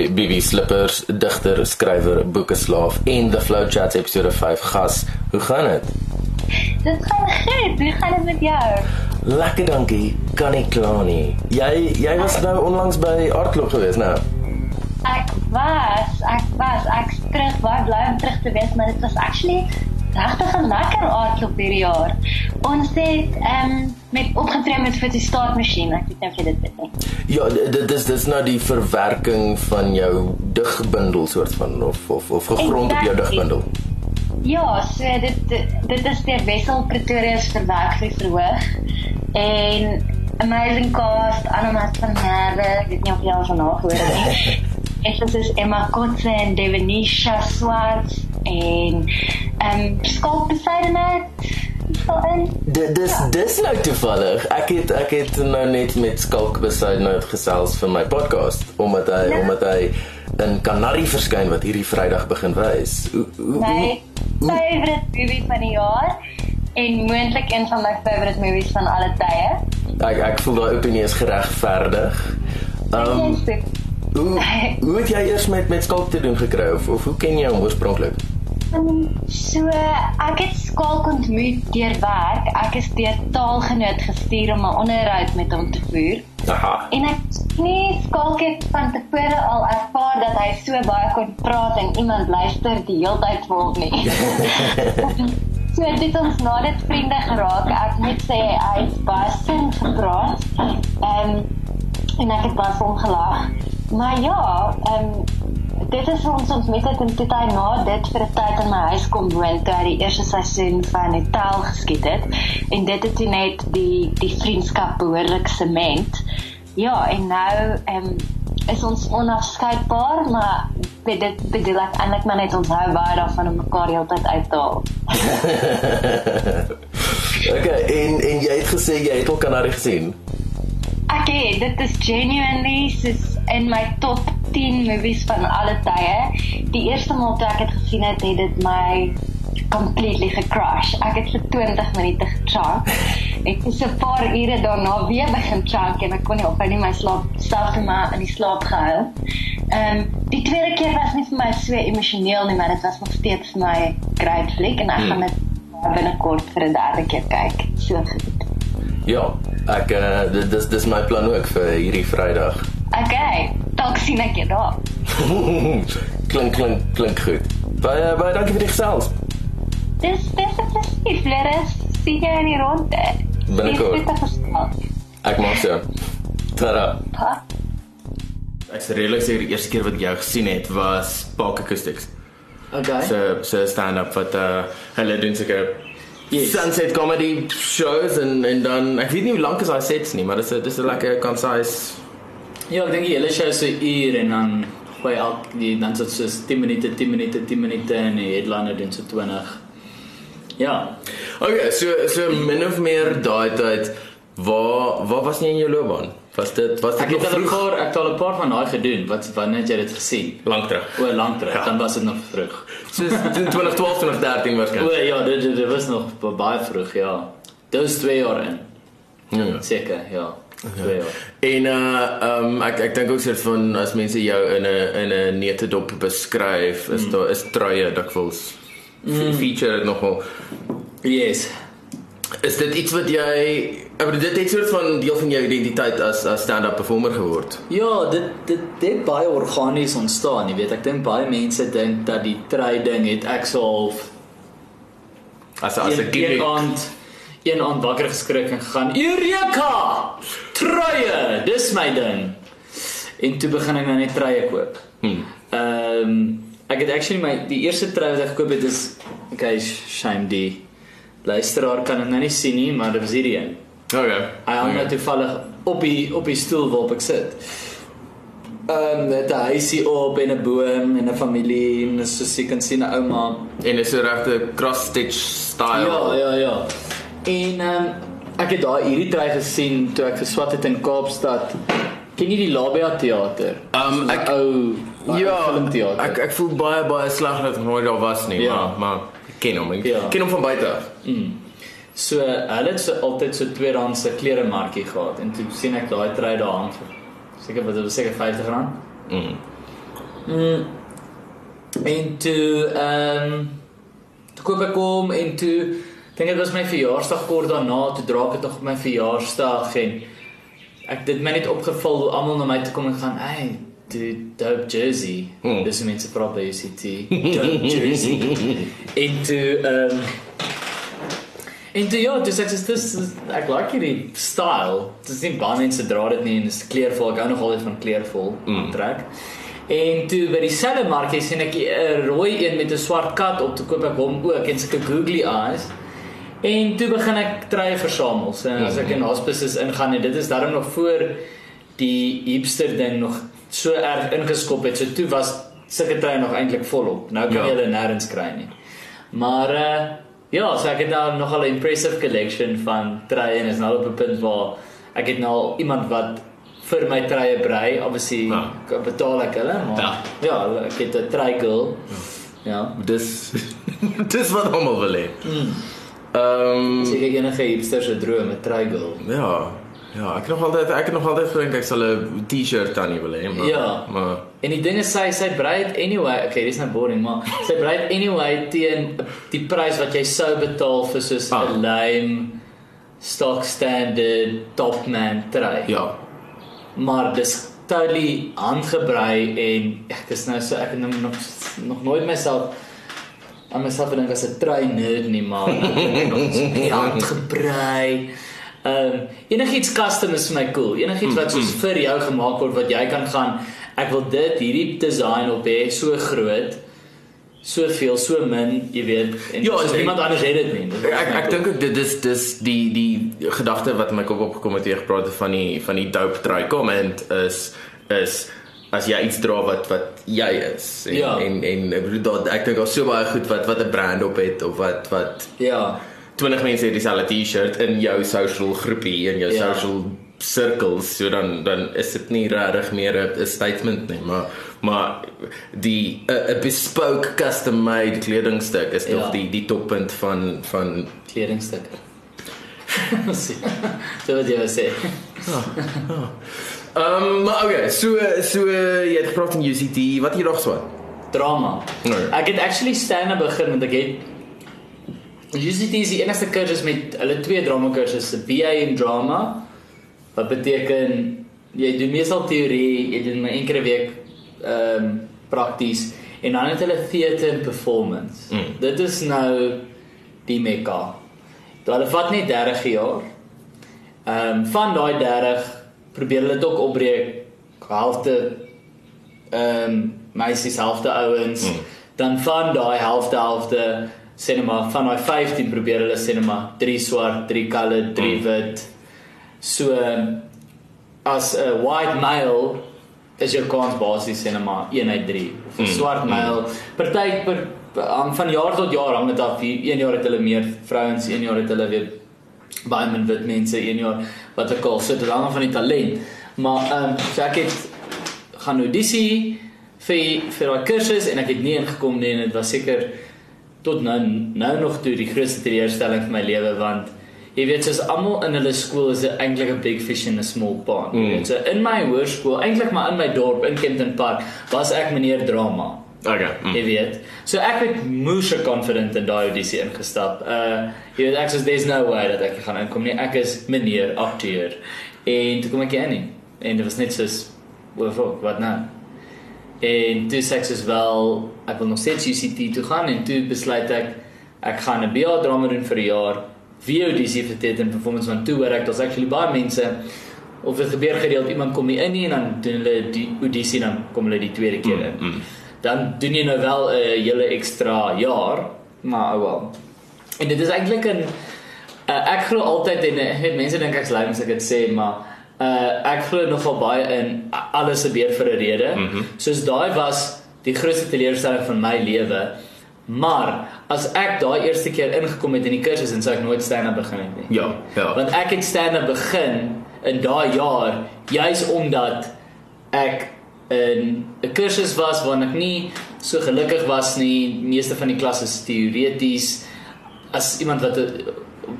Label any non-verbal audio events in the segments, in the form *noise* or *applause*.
my BB Slippers digter, skrywer, boekeslaaf en The Flow Chats episode 5 gas. Hoe gaan dit? Dit gaan goed. Hoe gaan dit met jou? Lekker, dankie. Kan nie kla nie. Jy jy was nou onlangs by Artklub gewees, nou. Ek was, ek was, ek terug, baie bly om terug te wees, maar dit was actually regtig 'n lekker aardklop hierdie jaar. Ons het ehm um, met opgetree met fotostaatmasjien, ek weet nie of jy dit. Ja, dit is dis nou die verwerking van jou digbundel soort van of of of gegrond op jou Exactly. digbundel. Ja, so dit dit, is deur Wessel Pretorius verwerk vir verhoog en amazing cast Anna van Merwe, weet nie of jy al van haar gehoor het nie. *laughs* Dit is Emma Kotze en Devenisha Swarts en ehm um, Skalk Besidenheid. Dit dis dis nou toevallig. Ek het ek het nou net met Skalk besluit nou gesels vir my podcast omdat hy Ja. omdat hy in Canary verskyn wat hierdie Vrydag begin wys. My favorite movie van die jaar en moontlik een van my favorite movies van alle tye. ek ek voel daai opinie is geregverdig. Um, hoe hoe het jy eers met met Skalk te doen gekry of of hoe ken jy hom oorspronklik? Um, so ek het Skalk ontmoet deur werk. Ek is deur taalgenoot gestuur om 'n onderhoud met hom te voer. Aha. En ek nee, Skalk het van tevore al ervaar dat hy so baie kon praat en iemand luister die hele tyd vir hom nie. *laughs* so dit het ons na dit vriende geraak. Ek moet sê hy het baie sin gepraat. Ehm en ek het baie vir hom gelag. Maar ja, ehm dit is ons ons met het en toe hy na dit vir 'n tyd in my huis kom woon toe hy die eerste seisoen van Hotel geskiet het en dit het net die die vriendskap behoorlik sement. Ja, en nou ehm is ons onafskeidbaar, maar dit dit bedoel ek eintlik maar net ons hou baie daarvan om mekaar heeltyd uit te haal. *laughs* okay, en en jy het gesê jy het al Canary gesien. Ek het, dit is genuinely soos in my top 10 movies van alle tye. Die eerste maal toe ek dit gesien het, het dit my completely gecrash. Ek het vir 20 minute gechunk. Ek het so 'n paar ure daarna weer begin chunk en ek kon nie ophou nie my slaap self toe maar in die slaap gehou. Ehm um, die tweede keer was nie vir my so emosioneel nie, maar dit was nog steeds my great flick en ek gaan dit binnekort vir 'n derde keer kyk. So goed. Ja, ek uh, dis dis my plan ook vir hierdie Vrydag. Okay, dalk sien ek jou daar. *laughs* klink klink klink goed. Baie baie dankie vir die gesels. Dis dis is presies, Leres. Sien jy in die ronde? Binnekort. Ek maak so. Tada. Pa. Ek sê redelik seker die eerste keer wat ek jou gesien het was Park Acoustics. Okay. So so stand-up wat uh hulle doen seker Yes. Sunset comedy shows en en dan ek weet nie hoe lank is daai sets nie, maar dis 'n dis 'n lekker concise Ja, ek dink die hele show is so 'n uur en dan gooi elk die dan so so 10 minute, 10 minute, 10 minute en die headliner doen so 20. Ja. Okay, so so min of meer daai tyd waar waar was jy in jou loopbaan? Was dit was dit Ek het al 'n paar ek het al 'n paar van daai gedoen. Wat wanneer het jy dit gesien? lank terug. O, lank terug. Ja. Dan was dit nog vroeg. So 2012 2013 O waarskynlik. ja, dit dit, dit was nog ba- baie vroeg, ja. Dit was 2 jaar in. Ja. ja. Seker, ja. 2 jaar. En uh um ek ek dink ook soort van as mense jou in 'n in 'n netedop beskryf, is Mm. daar is truie dikwels mm. feature dit nogal. Yes. Is dit iets wat jy ek bedoel dit het soort van deel van jou identiteit as as stand-up performer geword? Ja, dit dit dit baie organies ontstaan, jy weet. Ek dink baie mense dink dat die trui ding het ek so half As as 'n gimmick. Een aand wakker geskrik en gegaan Eureka! Truie, dis my ding. En toe begin ek nou net truie koop. Hmm. Ehm ek het actually my die eerste trui wat ek gekoop het is okay, shame die luisteraar kan dit nou nie sien nie, maar dit was hierdie een. Okay. Hy hang nou toevallig op die op die stoel waarop ek sit. Ehm met 'n huisie op en 'n boom en 'n familie en soos jy kan sien 'n ouma En is 'n regte cross stitch style. Ja, ja, ja. En ehm um, ek het daai hierdie trui gesien toe ek geswat het in Kaapstad. Ken jy die Labia teater? Um, So 'n ek- ou Ja, filmteater. ek ek voel baie baie sleg dat ek nooit daar was nie, Ja. maar maar ken hom. Ek Ja. ken hom van buite af. So hulle het so altyd so tweedehandse kleremarkie gehad en toe sien ek daai trui daar hang vir seker wat dit was seker R50. Mm. Mm. En toe ehm um, toe koop ek hom en toe dink dit was my verjaarsdag kort daarna toe dra ek dit nog op my verjaarsdag en ek dit my net opgeval hoe almal na my toe kom en gaan, "Hey, die dope jersey." Hmm. Dis mense praat by UCT. Dope jersey. *laughs* en toe ehm um, En toe ja, dis ek sê dis ek like hierdie style. Dis nie baie mense dra dit nie en dis kleurvol. Ek hou nog altyd van kleurvol Mm. trek. En toe by dieselfde markie sien ek 'n rooi een met 'n swart kat op, toe koop ek hom ook en sulke googly eyes. En toe begin ek treye versamel. So as ek in hospices ingaan en dit is daarom nog voor die hipster ding nog so erg ingeskop het. So toe was sulke treye nog eintlik volop. Nou kan Ja. jy hulle nêrens kry nie. Maar uh ja, so ek het nou nogal 'n impressive collection van treye en is nou op 'n punt waar ek het nou al iemand wat vir my treye brei. Obviously Ja. betaal ek hulle, maar Ja. ja, ek het 'n trey girl. Ja. Dis *laughs* dis wat almal wil hê. Ehm Seker enige hipster se droom, 'n girl. ja. Ja, ek nog altyd ek het nog altyd gedink ek sal 'n T-shirt aan wil hê, maar Ja. maar En die ding is sy sy brei dit anyway. Okay, dis nou boring, maar sy brei dit anyway teen die prys wat jy sou betaal vir soos 'n Ah. lame stock standard topman trei. ja. Maar dis totally handgebrei en ek is nou so ek het nou nog nog nooit myself aan myself gedink as 'n trei nerd nie, maar ek so die handgebrei. Ehm um, enigiets custom is vir my cool. Enigiets wat soos vir jou gemaak word wat jy kan gaan ek wil dit hierdie design op hê so groot soveel so min, jy weet, en Ja, en- niemand anders het dit nie. Dit is Ek ek dink ook dit dis dis die die gedagte wat my kop opgekom het toe jy gepraat het van die van die dope try comment is is as jy iets dra wat wat jy is en Ja. en, en ek bedoel dat ek dink daar's so baie goed wat wat 'n brand op het of wat wat ja. 20 mense het dieselfde T-shirt in jou social groepie en jou Ja. social circles so dan dan is dit nie regtig meer 'n statement nie maar maar die 'n bespoke custom made kledingstuk is tog Ja. die die toppunt van van kledingstukke. *laughs* so wat jy wou sê. Ehm um, maar okay, so so jy het gepraat van UCT, wat het jy nog swat? Drama. Nee. Ek het actually stand-up begin want ek het UCT is die enigste kursus met hulle twee drama kursusse, BA in drama. Wat beteken jy doen meestal teorie, jy doen maar een keer 'n week ehm um, prakties en dan het hulle theater en performance. Mm. Dit is nou die mekka. Daar vat net 30 jaar. Ehm um, van daai 30 probeer hulle dit ook opbreek helfte ehm um, meisies helfte ouens Mm. mm. dan van daai helfte helfte cinema van daai 15 probeer hulle cinema 3 swart 3 colored 3 Mm. wit so as 'n white male is jou kans basies cinema 1 uit 3 of 'n Mm. swart male party per hang van jaar tot jaar hang dit af een jaar het hulle meer vrouens een jaar het hulle weer baie min wit mense een jaar wat ook al so dit hang af van die talent maar ehm um, so ek het gaan audisie vir vir daai kursus en ek het nie ingekom nie en dit was seker tot nou nou nog toe die grootste teleurstelling vir my lewe want jy weet soos almal in hulle skool is eintlik 'n big fish in a small pond. Mm. Mm. Weet, so in my hoërskool, eintlik maar in my dorp in Kenton Park, was ek meneer drama. Okay. Mm. Jy weet. So ek het moeë confident in daai audisie ingestap. Uh jy weet ek sê there's no way dat ek gaan inkom nie. Ek is meneer akteur. En toe kom ek in nie. en dit was net soos wat wat nou? En toe sê ek soos wel ek wil nog steeds UCT toe gaan en toe besluit ek ek gaan 'n BA drama doen vir 'n jaar. Wie audisie vir theater en performance want toe hoor ek daar's actually baie mense of dit gebeur gereeld iemand kom nie in nie en dan doen hulle die audisie dan kom hulle die tweede keer in. Mm, mm. Dan doen jy nou wel 'n uh, hele ekstra jaar, maar oh wel. En dit is eintlik 'n uh, ek glo altyd en ek weet mense dink ek's lui as ek dit sê, maar uh ek glo nogal baie in alles gebeur vir 'n rede. Mm. -hmm. Soos daai was die grootste teleurstelling van my lewe. Maar as ek daai eerste keer ingekom het in die kursus en sou ek nooit stand-up begin het nie. Ja, ja. Want ek het stand-up begin in daai jaar juis omdat ek in 'n kursus was waarin ek nie so gelukkig was nie. Meeste van die klas is teoreties. As iemand wat eh,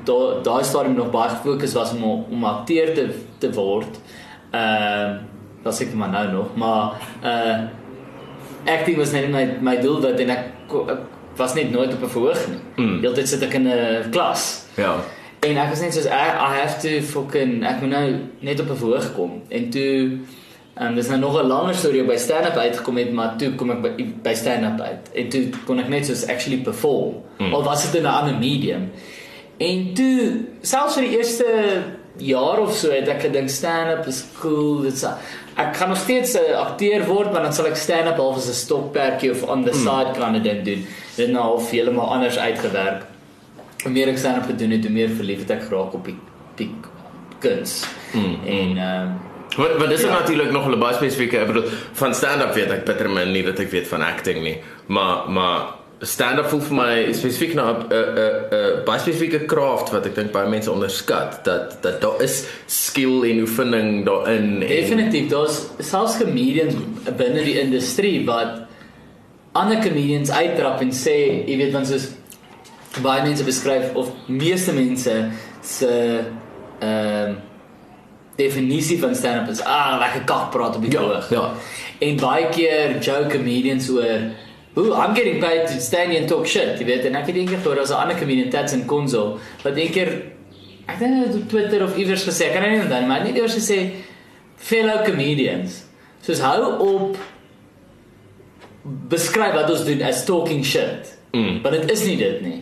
daai daai stadium nog baie gefokus was om om akteur te te word. Ehm uh, was ek maar nou nog, maar uh acting was net my my doelwit en ek, ek was net nooit op 'n verhoog nie. Mm. Heeltyd sit ek in 'n klas. Ja. En ek was net soos I, I have to fucking ek moet nou net op 'n verhoog kom. En toe en dis nou nog 'n langer storie by stand-up uitgekom het, maar toe kom ek by, by stand-up uit. En toe kon ek net soos actually perform. Mm. Al was dit in 'n ander medium. En toe selfs vir die eerste jaar of so het ek gedink stand-up is cool. Dit's ek gaan nog steeds 'n akteur word, maar dan sal ek stand-up half as 'n stokperdjie of on the side kan 'n ding doen. Dit nou half heeltemal anders uitgewerk. Hoe meer ek stand-up gedoen het, hoe meer verlief het ek geraak op die die kuns. Mm. En ehm Want want dis Ja. natuurlik nog 'n baie spesifieke, ek bedoel van stand-up weet ek bitter min nie dat ek weet van acting nie. Maar maar stand-up voel vir my spesifiek na 'n 'n 'n baie spesifieke kraft wat ek dink baie mense onderskat dat dat daar is skill en oefening daarin. Definitief, daar's selfs comedians binne die industrie wat ander comedians uittrap en sê, jy weet want soos baie mense beskryf of meeste mense se ehm definisie van stand-up is ah lekker kak praat op die Ja, verhoog. ja. En baie keer joke comedians oor Ooh, I'm getting paid to stand here and talk shit. Jy weet, en ek het eendag gehoor daar's 'n ander comedian Tats en Konzo wat eendag ek dink hy het op Twitter of iewers gesê, kan nou nie onthou nie, maar hy het net eers gesê fellow comedians. Soos hou op beskryf wat ons doen as talking shit. Mm. Want dit is nie dit nie.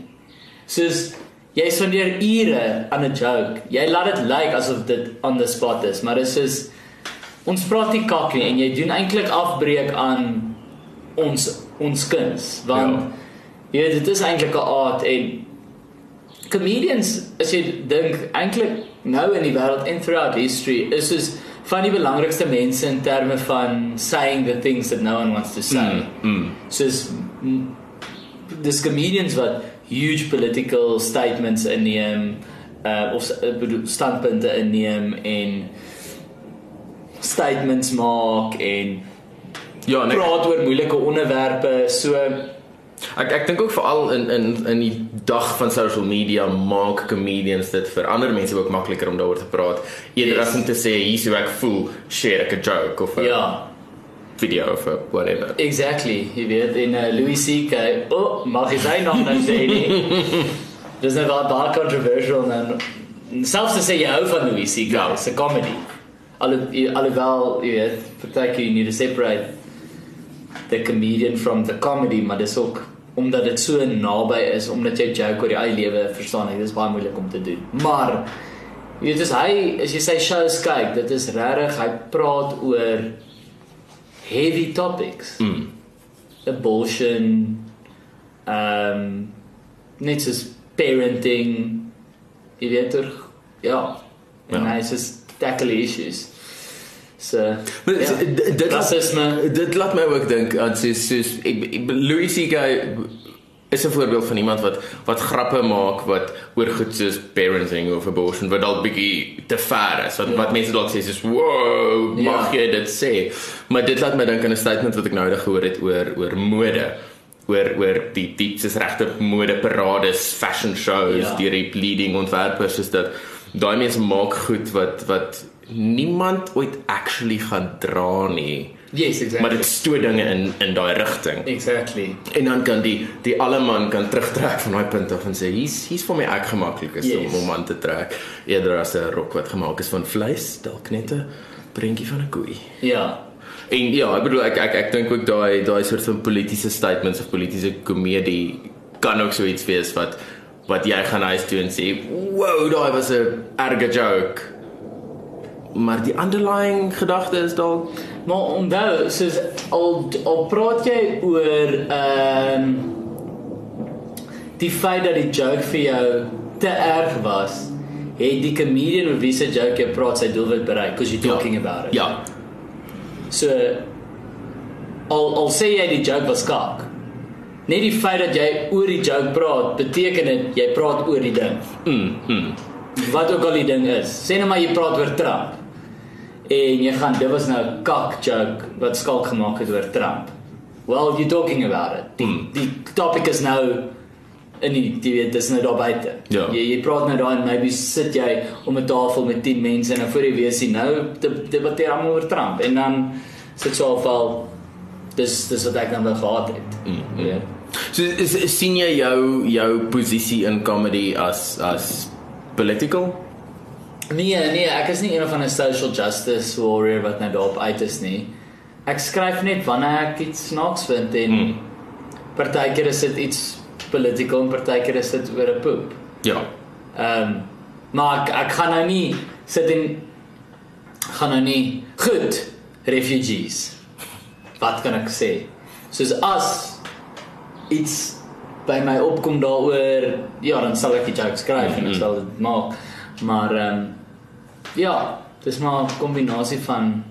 Soos jy spandeer ure aan 'n joke. Jy laat dit lyk like asof dit on the spot is, maar dit is soos ons praat nie kak nie en jy doen eintlik afbreek aan ons ons kuns want ja. jy dit is eintlik 'n aard en comedians as jy dink eintlik nou in die wêreld en throughout history is soos van die belangrikste mense in terme van saying the things that no one wants to say. Mm, mm. Soos dis comedians wat huge political statements inneem uh of ek bedoel standpunte inneem en statements maak en Ja, en ek, praat oor moeilike onderwerpe. So ek ek dink ook veral in in in die dag van social media maak comedians dit vir ander mense ook makliker om daaroor te praat eerder Yes. as om te sê hier's hoe ek voel, share ek 'n joke of 'n ja, video of 'n whatever. exactly. Jy weet en uh, Louis CK, oh, mag jy sy naam nou sê nie? *laughs* Dis nou wel baie controversial dan selfs te sê jy hou van Louis CK, Ja. is 'n comedy. Alho alhoewel jy weet, partykeer you need to separate the comedian from the comedy, maar dis ook omdat dit so naby is omdat jy joke oor die eie lewe verstaan ek dis baie moeilik om te doen. Maar jy weet as hy as jy sy shows kyk, dit is regtig hy praat oor heavy topics. Mm. Abortion um net soos parenting jy weet toch ja en Ja. hy sê tackle issues. So Maar ja. d- d- dit laat, dit laat my ook dink aan soos soos ek, ek Louis CK is 'n voorbeeld van iemand wat wat grappe maak wat oor goed soos parenting of abortion wat dalk bietjie te ver is wat Ja. ja. wat mense dalk sê soos wow mag Ja. jy dit sê maar dit laat my dink aan 'n statement wat ek nou eendag gehoor het oor oor mode oor oor die die soos regte mode parades fashion shows Ja. ja. die leading ontwerpers is dat daai mense maak goed wat wat niemand ooit actually gaan dra nie Yes, exactly. maar dit stoot dinge in in daai rigting exactly. en dan kan die die alleman kan terugtrek van daai punt af en sê hier's hier's vir my ek gemaklik is Yes. om om aan te trek eerder as 'n rok wat gemaak is van vleis dalk net 'n prentjie van 'n koei Ja. En ja, ek bedoel ek ek ek dink ook daai daai soort van politieke statements of politieke komedie kan ook so iets wees wat wat jy gaan huis toe en sê, "Wow, daai was 'n erge joke." Maar die underlying gedagte is dalk Maar onthou, soos al al praat jy oor ehm die feit dat die joke vir jou te erg was, het die comedian oor wie se joke jy praat sy doelwit bereik because you're talking ja. about it. ja, So al al sê jy die joke was kak. Net die feit dat jy oor die joke praat, beteken dit jy praat oor die ding. mm, mm. Wat ook al die ding is. Sê net maar jy praat oor Trump. En jy gaan dit was nou 'n kak joke wat skalk gemaak het oor Trump. Well, you talking about it. Die Hmm. die topic is nou in die jy weet dis nou daar buite. Ja. Jy jy praat nou daar en maybe sit jy om 'n tafel met 10 mense en dan voor jy weet sien nou de- debatteer almal oor Trump en dan sit so al dis dis wat ek dan wel gehad het. Mm, mm. Ja. So is, is sien jy jou jou posisie in comedy as as political? Nee, nee, ek is nie een van 'n social justice warrior wat nou daarop uit is nie. Ek skryf net wanneer ek iets snaaks vind en Mm. partykeer is dit iets political en partykeer is dit oor 'n poep. Ja. Ehm um, maar ek, ek gaan nou nie sit en gaan nou nie goed refugees. Wat kan ek sê? Soos as iets by my opkom daaroor, ja, dan sal ek die joke skryf en ek Mhm. sal dit maak. Maar ehm um, ja, dis maar 'n kombinasie van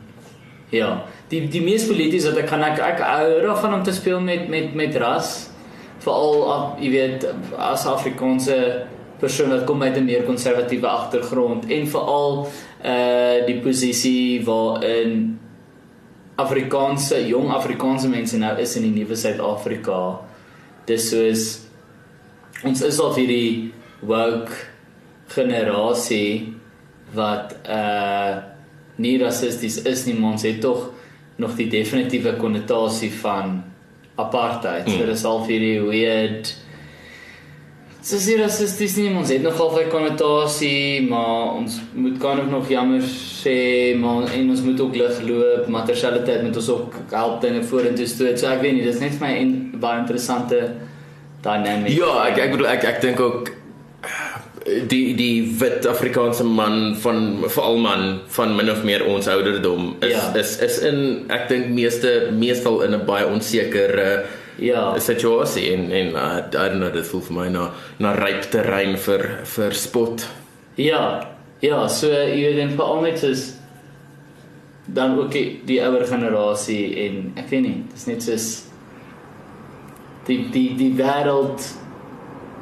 ja, die die mees polities wat ek gaan ek ek hou daarvan om te speel met met met ras veral af- jy weet as Afrikaanse persoon wat kom uit 'n meer konservatiewe agtergrond en veral uh die posisie waarin Afrikaanse jong Afrikaanse mense nou is in die nuwe Suid-Afrika. Dis soos ons is al hierdie woke generasie wat uh nie rassisties is nie, maar ons het tog nog die definitiewe konnotasie van apartheid. Mm. So dis al hierdie weird Dis nie rassisties nie, ons het nog al 'n konnotasie, maar ons moet kan ook nog jammer sê, maar en ons moet ook lig loop, maar terselfdertyd moet ons ook help dinge vorentoe stoot. So ek weet nie, dis net vir my 'n baie interessante dynamic. Ja, ek ek bedoel ek ek dink ook die die wit Afrikaanse man van veral man van min of meer ons ouderdom is Ja. is is in ek dink meeste meestal in 'n baie onsekere Ja. situasie en en uh, I don't know dit voel vir my na na ryp terrein vir vir spot. Ja. Ja, so jy weet en veral net soos dan ook die, die ouer generasie en ek weet nie, dis net soos die die die wêreld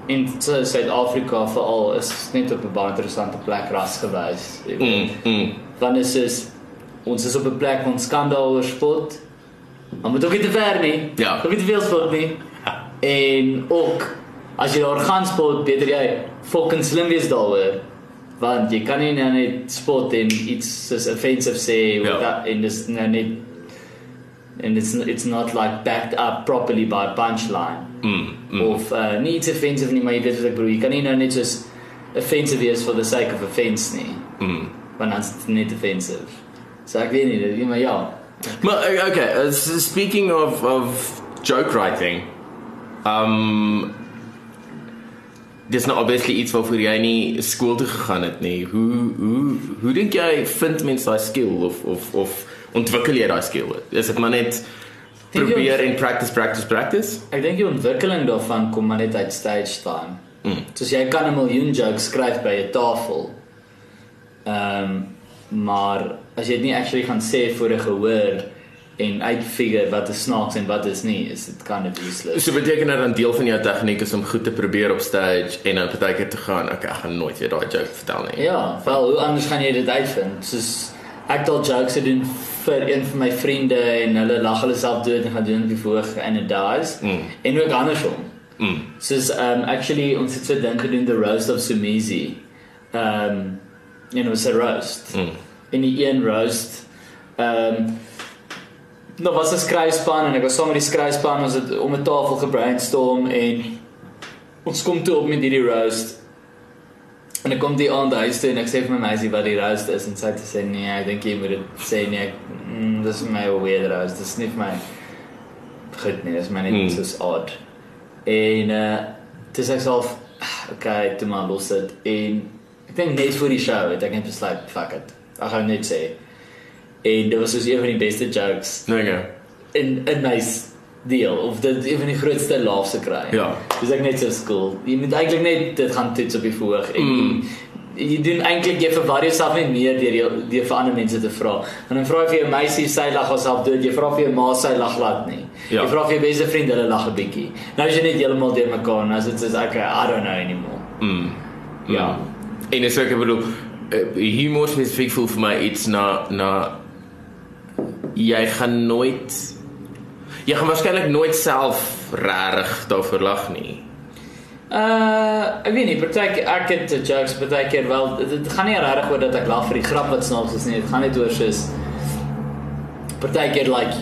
in so- Suid-Afrika veral is net op 'n baie interessante plek rasgewys. jy weet. Mm, mm. Want is is ons is op 'n plek waar ons kan daaroor spot. Maar moet ook nie te ver nie. Ja. Ook nie te veel spot nie. *laughs* En ook as jy daar gaan spot, beter jy fucking slim wees daaroor. Want jy kan nie nou net spot en iets soos offensive sê Ja. dat en dis nou net and it's it's not like backed up properly by a punchline Mm, mm. of uh, nie iets offensive nie, maar jy weet wat ek bedoel. Jy kan nie nou net soos offensive wees for the sake of offense nie. Mm. Want dan is dit net offensive. So ek weet nie, dit- maar ja. Maar okay, uh, speaking of of joke writing, um dis nou obviously iets waarvoor jy nie skool toe gegaan het nie. Hoe hoe hoe dink jy vind mens daai skill of of of ontwikkel jy daai skill? Is dit maar net probeer en practice practice practice? Ek dink die ontwikkeling daarvan kom maar net uit stage time. Mm. Soos jy kan 'n miljoen jokes skryf by 'n tafel. Ehm um, maar as jy dit nie actually gaan sê voor 'n gehoor en uitfigure wat is snaaks en wat is nie, is dit kind of useless. So beteken dit dan deel van jou tegniek is om goed te probeer op stage en dan partykeer te gaan, okay, ek gaan nooit weer daai joke vertel nie. Ja, wel hoe anders gaan jy dit uitvind? Soos ek het al jokes gedoen vir een van my vriende en hulle lag hulle self dood en gaan doen die voorg en it dies. Mm. En ook andersom. Mm. Soos um actually ons het so dink gedoen the roast of Sumizi. Um you know, it's a roast. Mm. In die een roast um nou was 'n skryfspan en ek was saam met die skryfspan ons het om 'n tafel gebrainstorm en ons kom toe op met hierdie roast En ek kom die aand huis toe en ek sê vir my meisie wat die roast is en sy het gesê nee, ek dink jy moet dit sê nee, ek, mm, dis vir my 'n weird roast. Dis nie vir my goed nie, dis my net Mm. soos odd. En uh dis ek self okay, toe maar los dit en ek dink net vir die show het ek net besluit fuck it. Ek gaan net sê. En dit was soos een van die beste jokes Nee, nee. in 'n nice deel of dit een van die grootste laughs te kry. Ja. Dis ek net so skool. Jy moet eintlik net dit gaan toets op die verhoog en Mm. jy, jy doen eintlik jy verwar jouself net meer deur jou deur vir ander mense te vra. En dan vra jy vir jou meisie sy lag haarself dood, jy vra vir jou ma sy lag laat nie. Ja. Jy vra vir jou beste vriend hulle lag 'n bietjie. Nou is jy net heeltemal deur mekaar en as dit is okay, I don't know anymore. Mm. Ja. En dis ek bedoel uh, humor spesifiek voel vir my iets na na jy gaan nooit jy gaan waarskynlik nooit self regtig daarvoor lag nie. Uh, ek weet nie, partykeer ek het uh, jokes partykeer wel dit, dit gaan nie regtig oor dat ek lag vir die grap wat snaaks is nie. Dit gaan net oor soos partykeer like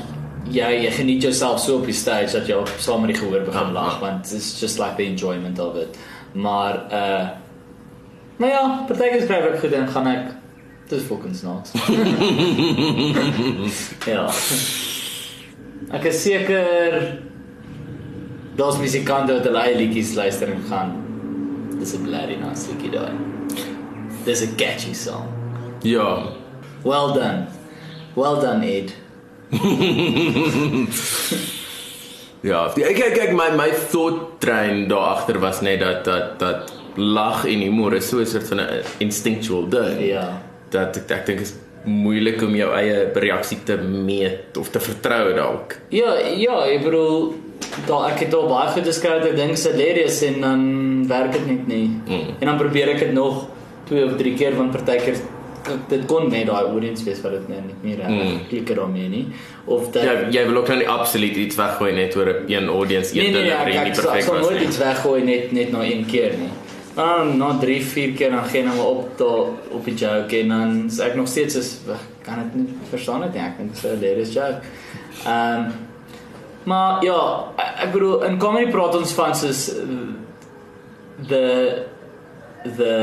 jy jy geniet jouself so op die stage dat jy saam met die gehoor begin Ja, lag ja. want it's just like the enjoyment of it. Maar uh maar ja, partykeer skryf ek goed en gaan ek dis fucking snaaks. *laughs* ja. Ek is seker daar's musikante wat hulle eie liedjies luister en gaan dis 'n bloody nice liedjie daai. Dis 'n catchy song. Ja. Well done. Well done, Ed. *laughs* Ja, ek kyk kyk my my thought train daar agter was net dat dat dat lag en humor is so 'n soort van 'n instinctual ding. Ja. Dat ek ek dink is moeilik om jou eie reaksie te meet of te vertrou dalk. Ja, ja, ek bedoel daar ek het al baie goed geskryf, ek dink hilarious en dan werk dit net nie. Mm. En dan probeer ek dit nog twee of drie keer want partykeer dit kon net daai audience wees wat dit net nie, nie reg Mm. klik daarmee nie of dat Ja, jy wil ook nou nie absoluut iets weggooi net oor 'n een audience Nee een nee, nee delivery ek, nie ek, sal- ek perfek sal was nooit nie. iets weggooi net net na een keer nie. Dan na 3, 4 keer dan gee nou maar op daar op die joke en dan sê ek nog steeds is "Wag, kan dit nie verstaan dit nie. Ek dink dit is 'n hilarious joke. Ehm um, maar ja, ek, bedoel in comedy praat ons van soos uh, the the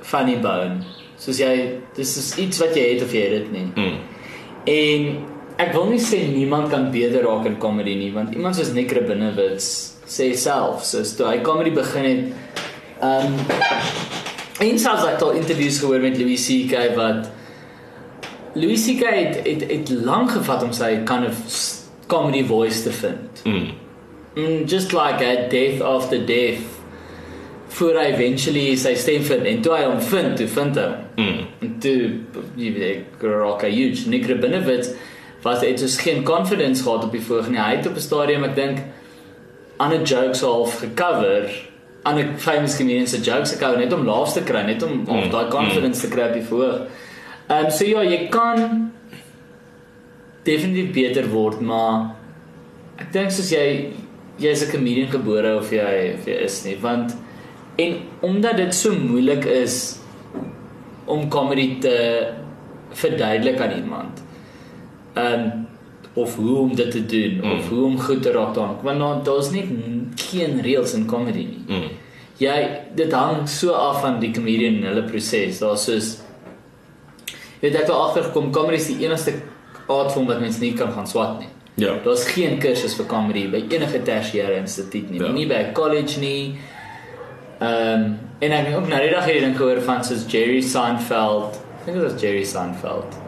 funny bone. Soos jy dis is iets wat jy het of jy het dit nie. Mm. En ek wil nie sê niemand kan beter raak in comedy nie, want iemand soos Nick Rabinowitz sê self, soos toe hy comedy begin het, ehm um, en selfs ek het al interviews gehoor met Louis CK wat Louis CK het het, het lank gevat om sy kind of comedy voice te vind. Mm. Mm, just like a death after death voor hy eventually sy stem vind en toe hy hom vind, toe vind hy hom. Mm. En toe jy weet ek raak hy huge. Nick Rabinowitz was het dus geen confidence gehad op die voorg nie. Hy het op 'n stadium ek dink ander jokes half gecover, ander famous comedians se jokes gecover net om laaste te kry, net om mm, Mm, daai confidence te kry op die voorg. Ehm um, so ja, jy kan definitief beter word, maar ek dink soos jy jy's 'n comedian gebore of jy of jy is nie, want en omdat dit so moeilik is om comedy te verduidelik aan iemand. Ehm um, of hoe om dit te doen mm. of hoe om goed te raak daaraan. Want daar daar's net geen reëls in comedy nie. Mm. Jy dit hang so af van die comedian en hulle proses. Daar's soos jy weet ek het agtergekom comedy is die enigste aardvorm wat mens nie kan gaan swat nie. Ja. Daar's geen kursus vir comedy by enige tersiêre instituut nie, Ja. ja. nie by college nie. Ehm um, en ek het ook nou die dag hierdie ding gehoor van soos Jerry Seinfeld. Ek dink dit was Jerry Seinfeld.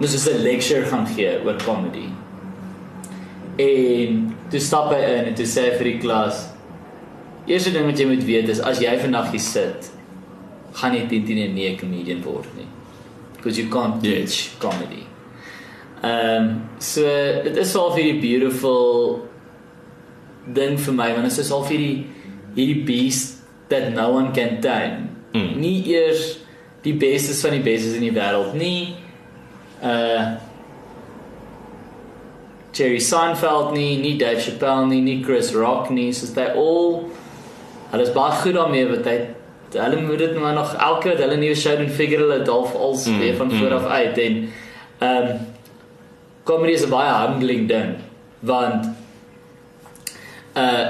Dis is 'n lecture gaan gee oor comedy. En toe stap hy in en toe sê hy vir die klas: "Eerste ding wat jy moet weet is as jy vandag hier sit, gaan jy teen teen 'n comedian word nie. Because you can't teach comedy." Ehm um, so dit is al vir die beautiful ding vir my want dit is al vir die hierdie beast that no one can tame. Mm. Nie eers die bestes van die bestes in die wêreld nie. Uh Jerry Seinfeld nie, nie Dave Chappelle nie, nie Chris Rock nie, soos they all hulle is baie goed daarmee wat hy hulle moet dit maar nog elke keer wat hulle nuwe show doen figure hulle dit half als Mm, weer van mm. voor af uit en ehm um, comedy is 'n baie humbling ding want uh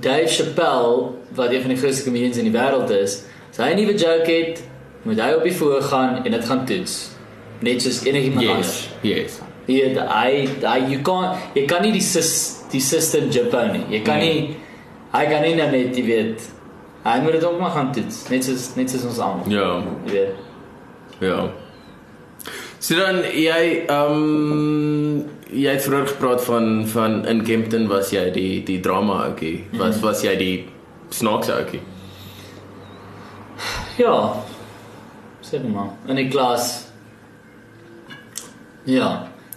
Dave Chappelle wat een van die grootste comedians in die wêreld is, as hy 'n nuwe joke het, moet hy op die voor gaan en dit gaan toets. Net soos enigiemand anders. Yes. Yes. Ja, hy hy you can't jy kan nie die sys, die system Japan nie. Jy kan Nee. nie hy kan nie nou net jy weet hy moet dit ook maar gaan toets, net soos net soos ons almal. Ja. Jy weet. Ja. So dan jy ehm um, jy het vroeër gepraat van van in Kempton was jy die die drama ouetjie. Was Mhm. was jy die snaakse ouetjie? Ja. Sê maar in die klas. Ja.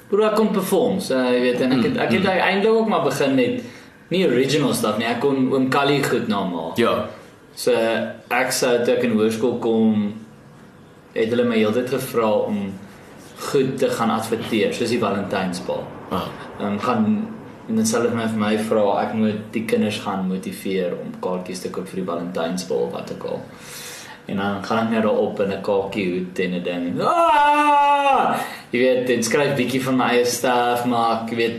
Broer ek kon perform, so jy weet en ek het ek het eintlik ook maar begin met nie original stuff nie. Ek kon oom Callie goed namaak. Ja. So ek sou toe ek in hoërskool kom het hulle my heeltyd gevra om goed te gaan adverteer soos die Valentynsbal. Ah. Ehm um, gaan en dan sal hulle my vir my vra ek moet die kinders gaan motiveer om kaartjies te koop vir die Valentynsbal of wat ook al. En dan gaan net daar op in 'n kaartjie hoed en 'n ding. Ah! jy weet, en skryf bietjie van my eie stuff, maar ek weet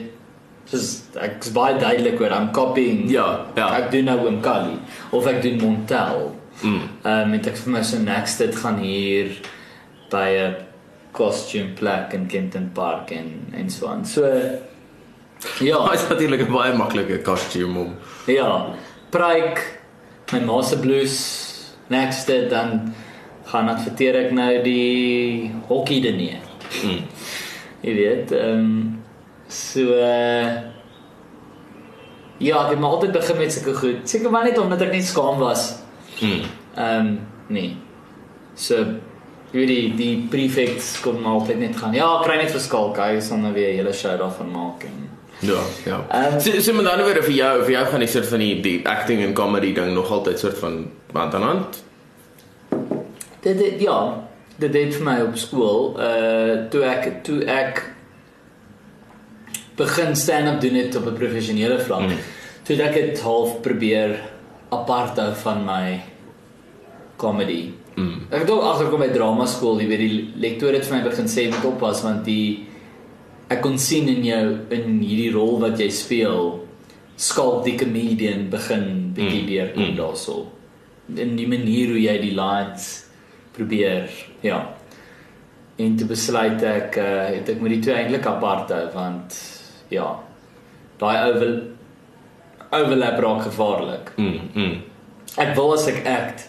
soos ek's baie duidelik oor I'm copying. Ja, ja. Ek doen nou oom Kali of ek doen Montel. Mm. Ehm um, en ek vir my so next dit gaan hier by 'n costume plek in Kenton Park en en so aan. So ja, Dit is natuurlik 'n baie maklike kostuum om. ja, pryk my ma se blouse next dit dan gaan adverteer ek nou die hokkie diner. Mm. Jy weet, ehm um, so uh, ja, ek het maar altyd begin met sulke goed. Seker maar net omdat ek net skaam was. Mm. Ehm um, nee. So jy weet die die prefects maar altyd net gaan. Ja, kry net vir skalk. Hy sal nou weer 'n hele show daarvan maak en Ja, ja. Ehm, so, so met ander woorde vir jou, vir jou gaan die soort van die, die acting en comedy ding nog altyd soort van hand aan hand. dit, dit ja, dit het vir my op skool uh toe ek toe ek begin stand-up doen het op 'n professionele vlak. Mm. Toe ek dit half probeer apart hou van my comedy. Mm. Ek het ook agterkom by drama skool, jy weet die lektor het vir my begin sê moet oppas want die ek kon sien in jou in hierdie rol wat jy speel skalk die comedian begin bietjie Mm, deurkom mm. daarso. In die manier hoe jy die lines probeer, ja. En toe besluit ek uh, het ek moet die twee eintlik apart hou want ja, daai over overlap raak gevaarlik. Mm. Mm. Ek wil as ek act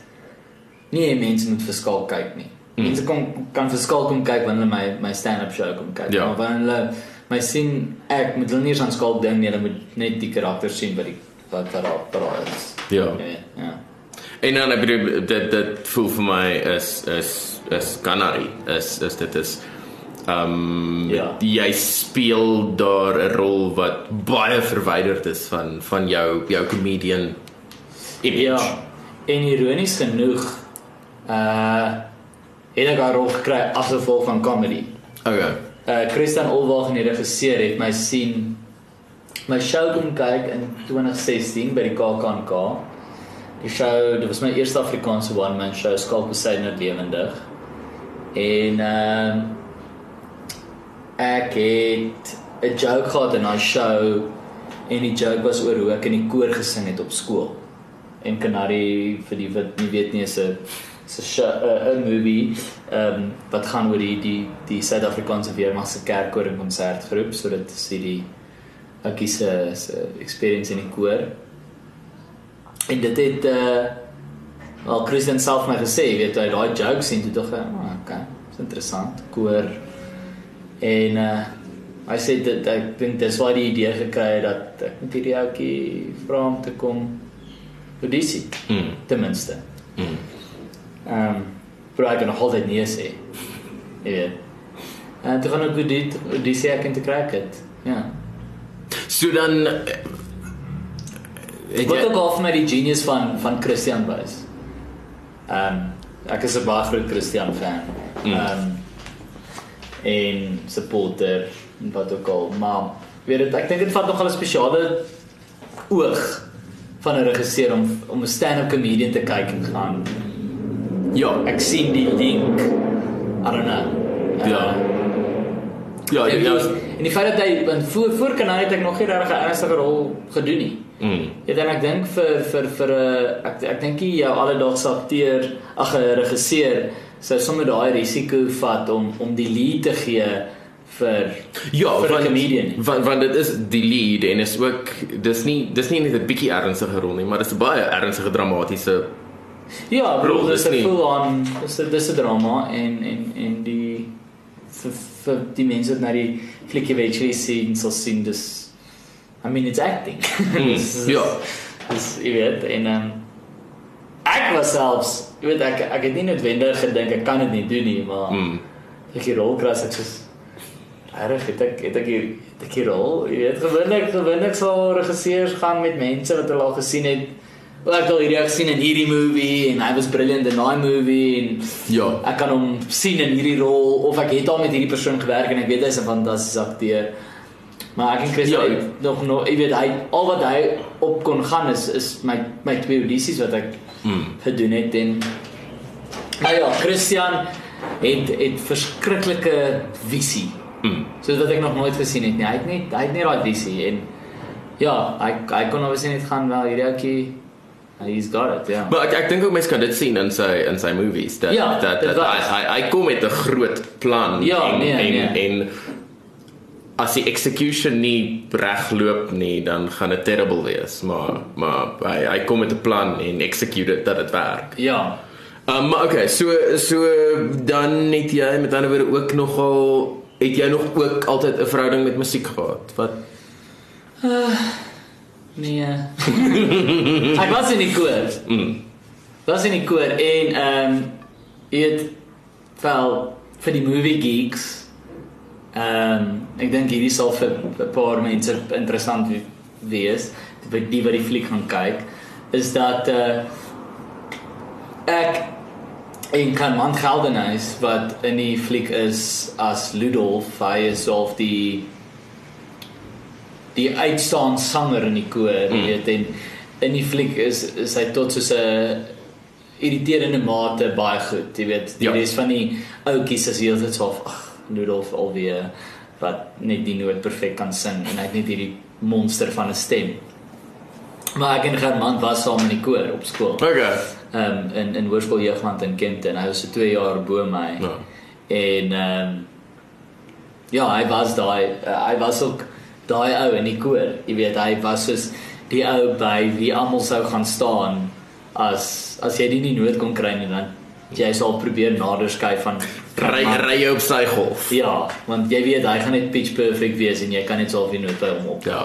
nie mense moet verskaal kyk nie. Mm. Mense kom kan verskaal kom kyk wanneer hulle my my stand-up show kom kyk. Ja. Maar wanneer hulle my sien ek moet hulle nie eens aan skaal ding nie, hulle moet net die karakter sien wat die wat wat daar daar is. Ja. Ja. ja. En dan ek bedoel dit dit voel vir my is is is canary is is dit is ehm um, Ja. jy speel daar 'n rol wat baie verwyderd is van van jou jou comedian image. Ja. En ironies genoeg uh het ek 'n rol gekry as gevolg van comedy. Okay. Uh Christian Olwagen die regisseur het my sien my show kom kyk in 2016 by die KAKNK. Die show, dit was my eerste Afrikaanse one man show, Skalk Besaidner lewendig. En ehm ek het 'n joke gehad in daai show en die joke was oor hoe ek in die koor gesing het op skool. En Canary vir die wat nie weet nie is 'n 'n show- 'n 'n movie ehm um, wat gaan oor die die die Suid-Afrikaanse weermag se kerkkoor en konsertgroep, so dit is hierdie ekkie se se experience in die koor. En dit het uh wel Christian self my gesê, jy weet hy daai joke sien toe dog ek, oh, okay, dis interessant, koor. En uh hy sê dit ek dink dis waar die idee gekry het dat ek met hierdie ouetjie vra om te kom audisie Mm. ten minste. Mm. Ehm um, maar ek kan nog altyd nee sê. Jy weet. En toe gaan ek dit audisie ek in te kry het. Ja. So dan eh, het Wat jy ook al vir my die genius van van Christian was. Ehm um, ek is 'n baie groot Christian fan. Mm. Ehm um, en supporter en wat ook al, maar weet dit ek dink dit vat nogal 'n spesiale oog van 'n regisseur om om 'n stand-up comedian te kyk en gaan ja, ek sien die link. I don't know. Ja. ja, En ja. die, en die feit dat hy want voor voor kan hy het ek nog nie regtig 'n ernstige rol gedoen nie. Mm. Ja, dan ek dink vir vir vir 'n ek ek dink nie jou alledaagse akteur, ag 'n regisseur sou sommer daai risiko vat om om die lead te gee vir Ja, vir 'n comedian. want want dit is die lead en is ook dis nie dis nie net 'n bietjie ernstige rol nie, maar dis 'n baie ernstige dramatiese Ja, bro, dis is 'n full on dis 'n dis 'n drama en en en die vir vir die mense wat na die fliek eventually sien sal sien dis I mean it's acting. *laughs* Dis- ja. Dis jy weet en um, ek was selfs jy weet ek ek het nie noodwendig gedink ek kan dit nie doen nie, maar Mm. ek hier rol kry as ek soos reg het ek het ek hier het ek hier rol, jy weet gewoonlik gewoonlik sal regisseurs gaan met mense wat hulle al gesien het. Wel ek het al hierdie gesien in hierdie movie en hy was brilliant in daai movie en Ja. ek kan hom sien in hierdie rol of ek het al met hierdie persoon gewerk en ek weet hy's 'n fantastiese akteur. Maar ek en Chris Ja. ja, nog nog ek weet hy al wat hy op kon gaan is is my my twee audisies wat ek Mm. gedoen het en nou ja, Christian het het verskriklike visie. Mm. Soos wat ek nog nooit gesien het nie. Hy het net hy het net daai visie en ja, hy hy kon obviously net gaan wel hierdie ouetjie he's got it, ja. Maar ek ek dink ook mense kan dit sien in sy in sy movies dat Ja, dat, dat hy, hy hy kom met 'n groot plan Ja, en nee, en, nee. en as die execution nie reg loop nie dan gaan dit terrible wees maar maar hy hy kom met 'n plan en execute dit dat dit werk. Ja. Um maar okay, so so dan het jy met ander woorde ook nogal het jy nog ook altyd 'n verhouding met musiek gehad? Wat Nee. *laughs* ek was in die koor. mm. Was in die koor en ehm um, het wel vir die movie geeks ehm um, ek dink hierdie sal vir 'n paar mense interessant we- wees die die wat die fliek gaan kyk is dat uh ek en kan man Geldenhuis wat in die fliek is as Ludolf hy is of die die uitstaan sanger in die koor, mm. Mm. weet en in die fliek is is hy tot soos 'n irriterende mate baie goed, jy weet. Die Ja. res van die ouetjies is heeltyd so of ag, Rudolf alweer wat net die noot perfek kan sing en hy het net hierdie monster van 'n stem. Maar ek en Germán was saam in die koor op skool. Okay. Ehm um, in in Hoërskool Jeugland in Kempton. Hy was so 2 jaar bo my. Ja. En ehm um, ja, hy was daai uh, hy was ook daai ou in die koor. Jy weet, hy was soos die ou by wie almal sou gaan staan as as jy nie die noot kon kry nie dan jy sal probeer nader skuif van Ry ry op sy golf. Ja, want jy weet hy gaan net pitch perfect wees en jy kan net self die noot by hom op. Ja.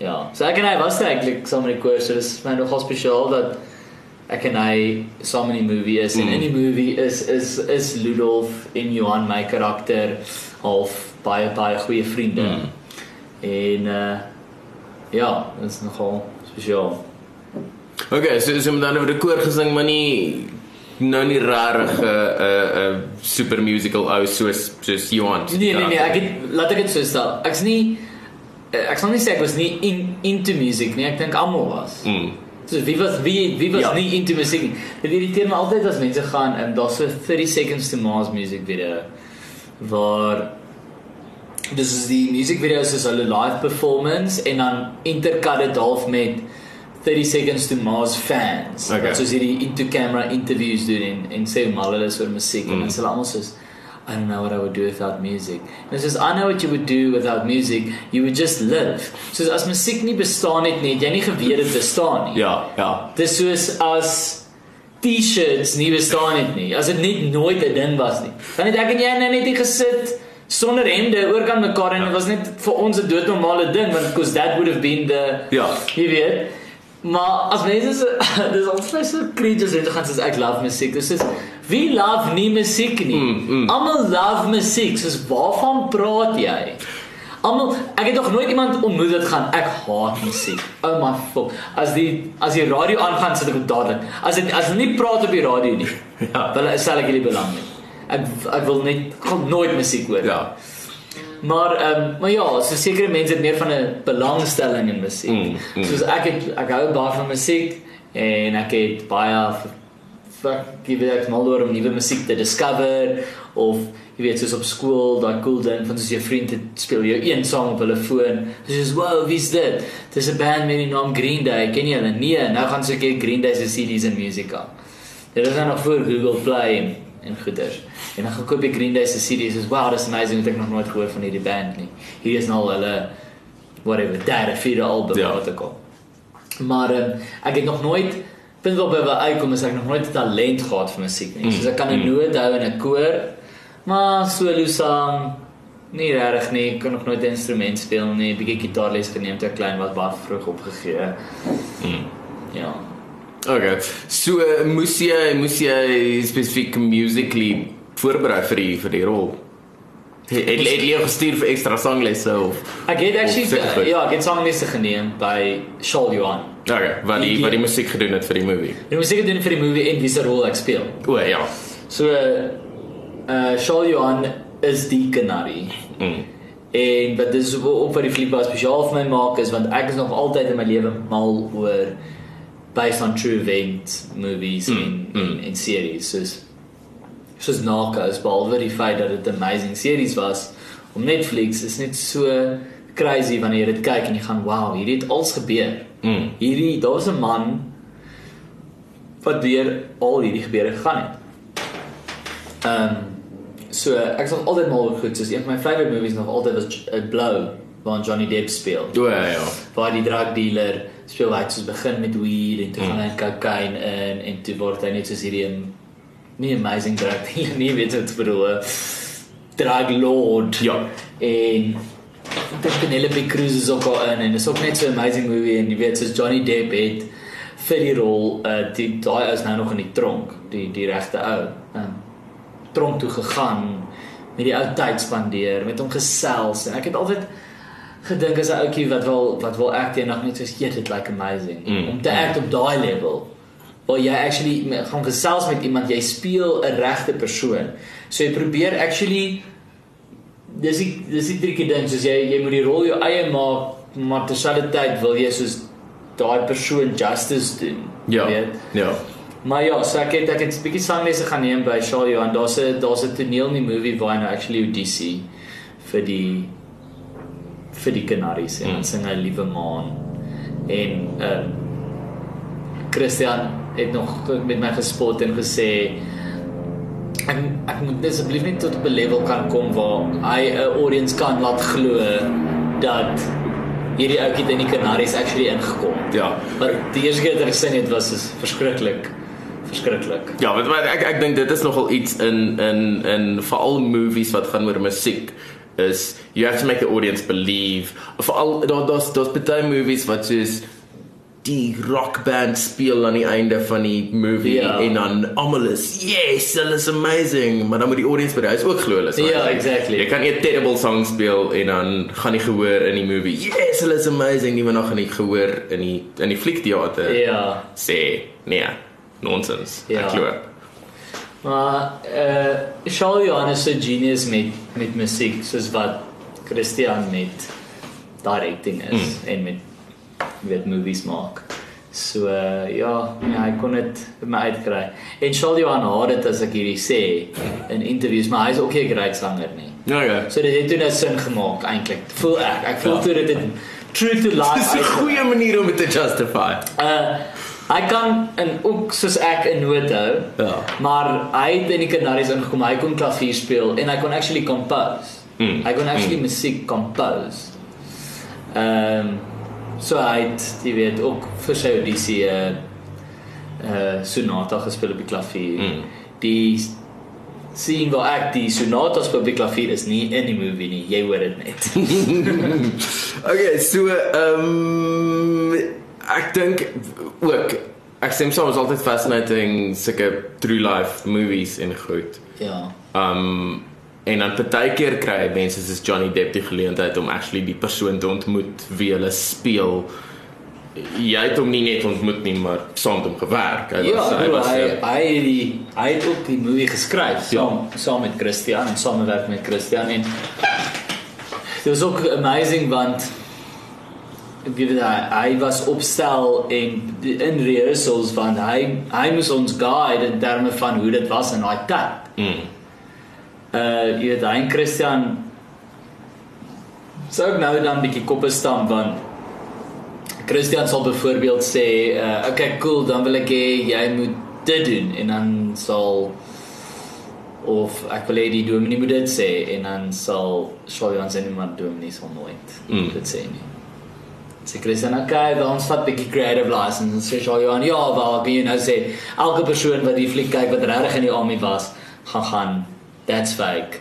Ja, so ek en hy was eintlik saam in die koor, so dis my nogal spesiaal dat ek en hy saam in die movie is en Mm. in die movie is is is Ludolf en Johan my karakter half baie baie goeie vriende. Mm. En uh ja, dit is nogal spesiaal. Okay, so so met ander woorde koor gesing, maar nie nou nie rarig 'n 'n 'n super musical ou soos soos Johan. Nee nee nee, ek het laat ek dit so stel. Ek's nie eh, ek sal nie sê ek was nie in into music nie. Ek dink almal was. Mm. So wie was wie wie was ja. Nie into musiek nie. Dit irriteer my altyd as mense gaan en daar's so 30 seconds to Mars music video waar dis is die music video is hulle live performance en dan intercut dit half met 30 seconds to Mars fans. Okay. Soos hierdie into camera interviews doen en en sê hoe mal hulle is oor musiek mm. en Mm. dan sê hulle almal soos I don't know what I would do without music. En dit is I know what you would do without music. You would just live. So as musiek nie bestaan het nie, het jy nie geweet dit bestaan nie. Ja, ja. Dis soos as T-shirts nie bestaan het nie. As dit net nooit 'n ding was nie. Dan het ek en jy nou net hier gesit sonder hemde oorkant mekaar en dit was net vir ons 'n doodnormale ding want because that would have been the Ja. jy weet. Maar as mense so *laughs* dis altyd so creatures en gaan soos ek love musiek. Dis is wie love nie musiek nie. Mm, mm. Almal love musiek. Soos waarvan praat jy? Almal ek het nog nooit iemand ontmoet wat gaan ek haat musiek. Oh my fuck. As die as die radio aangaan sit ek dadelik. As dit as hulle nie praat op die radio nie. *laughs* Ja. Dan sal ek nie belang nie. Ek ek wil net wil nooit musiek hoor. Ja. Maar ehm um, maar ja, so sekere mense het meer van 'n belangstelling in musiek. Mm, mm. Soos ek het ek hou baie van musiek en ek het baie fuck jy weet ek mal oor om nuwe musiek te discover of jy weet soos op skool daai cool ding van soos jou vriend het speel jou een sang op hulle foon. Soos wow, wie's dit? Dis 'n band met die naam Green Day. Ken jy hulle? Nee, nou gaan soek ek Green Day se CD's en musica. Dit is nou nog voor Google Play en, en goeders. En dan gaan koop ek Green Day se CD's. Soos wow, dis amazing, ek het nog nooit gehoor van hierdie band nie. Hier is nou hulle whatever, derde, vierde album Ja. wat ek al. Maar um, ek het nog nooit punt waarop by uitkom is ek nog nooit talent gehad vir musiek nie. Mm, Soos ek kan 'n mm. noot hou in 'n koor, maar solo sang nie regtig nie. Ek kan nog nooit 'n instrument speel nie. Bietjie gitaarles geneem toe ek klein was, baie vroeg opgegee. Mm. Ja. Okay. So uh, moes jy moes jy spesifiek musically voorberei vir die vir die rol. Het het het jy gestuur vir ekstra sanglesse of Ek het actually Of ja, ek het sanglesse geneem by Shaul Johan. Okay, wat die wat die musiek gedoen het vir die movie. Die musiek doen vir die movie en wie se rol ek speel. O ja. So uh Shaul Johan is die kanarie. Mm. En wat dis op, wat die fliek baie spesiaal vir my maak is want ek is nog altyd in my lewe mal oor based on true event movies Mm, en, mm. en en series soos soos Narcos behalwe die feit dat dit 'n amazing series was op Netflix is net so crazy wanneer jy dit kyk en jy gaan wow, hierdie het als gebeur. Mm. Hierdie daar's 'n man wat deur al hierdie gebeure gegaan het. Ehm um, so ek sal altyd maar goed, soos een van my favourite movies nog altyd was uh, Blow waar Johnny Depp speel. O ja ja. Waar die drug dealer speel hy soos begin met weed en toe Mm. gaan hy cocaine in en toe word hy net soos hierdie een- nie amazing drug dealer *laughs* nie, weet wat ek bedoel? 'n Drug lord. Ja. En dit Penelope Cruz is ook al in en dit is ook net so amazing movie en jy weet soos Johnny Depp het vir die rol uh die daai is nou nog in die tronk, die die regte ou. Um, tronk toe gegaan met die ou tyd spandeer, met hom gesels en ek het altyd gedink as 'n ouetjie wat wil wat wil act eendag net soos shit it like amazing Mm. om te act op daai level waar jy actually gaan gesels met iemand jy speel 'n regte persoon so jy probeer actually dis die dis die tricky ding soos jy jy moet die rol jou eie maak maar terselfdertyd wil jy soos daai persoon justice doen Ja. weet Ja. Maar ja, so ek het ek het 'n bietjie sanglesse gaan neem by Shaw Johan. Daar's 'n daar's 'n toneel in die movie waar hy nou actually audisie vir die vir die Canaries en Mm. dan sing hy Liewe Maan. En ehm um, Christian het nog met my gespot en gesê ek ek moet asseblief net tot op 'n level kan kom waar hy 'n audience kan laat glo dat hierdie ouetjie het in die Canaries actually ingekom. Ja. Maar die eerste keer dat ek gesien het was is verskriklik. Verskriklik. Ja, want maar ek ek dink dit is nogal iets in in in veral movies wat gaan oor musiek is you have to make the audience believe. Veral daar daar's daar's baie movies wat soos die rockband speel aan die einde van die movie Ja. en dan almal is yes, hulle is amazing, maar dan moet die audience by die huis ook glo hulle is Ja, amazing. exactly. Jy kan nie 'n terrible song speel en dan gaan nie gehoor in die movie. Yes, hulle is amazing, nie maar nog gaan nie gehoor in die in die fliekteater Ja. sê nee, nonsens. Ja. Ek glo. Maar eh uh, Shaw Johan is so genius met met musiek soos wat Christian met directing is mm. en met weet movies maak. So uh, ja, ja, hy kon dit vir my uitkry. En Shaw Johan haat dit as ek hierdie sê in interviews, maar hy's ook nie 'n great sanger nie. Ja, ja. So dit het toe nou sin gemaak eintlik. Voel ek. Ek voel Ja. toe dit het true to life. Dis 'n goeie manier om dit te justify. Uh hy kan en ook soos ek 'n noot hou. Ja. Maar hy het in die Canaries ingekom. Hy kon klavier speel en hy kon actually compose. Mm. Hy kon actually musiek compose. Ehm um, so hy het jy weet ook vir sy audisie 'n uh, uh, sonata gespeel op die klavier. Mm. Die sien waar ek die sonata speel op die klavier is nie in die movie nie. Jy hoor dit net. *laughs* Okay, so ehm um, ek dink ook ek sê soms altyd fascinating sulke true life movies en goed. ja. Um en dan partykeer kry mense soos Johnny Depp die geleentheid om actually die persoon te ontmoet wie hulle speel. Jy het hom nie net ontmoet nie, maar saam met hom gewerk. Hy Ja, was hy bro, was hy hy het die hy het ook die movie geskryf saam saam met Christian en samewerk met Christian en dit was ook amazing want weet nie, hy, hy was opstel en in rehearsals want hy hy moes ons guide in terme van hoe dit was in daai tyd. mm, Uh jy weet hy en Christian sou ek nou dan 'n bietjie koppe stamp want Christian sal byvoorbeeld sê, uh, "Okay, cool, dan wil ek hê jy moet dit doen." En dan sal of ek wil hê die dominee moet dit sê en dan sal Shalian sê niemand dominee sal nooit Mm. dit sê nie. Sê Christian, "Okay, dan ons vat 'n bietjie creative license." En sê Shalian, "Ja, wel, kan jy nou sê elke persoon wat die fliek kyk wat regtig in die army was, gaan gaan that's fake."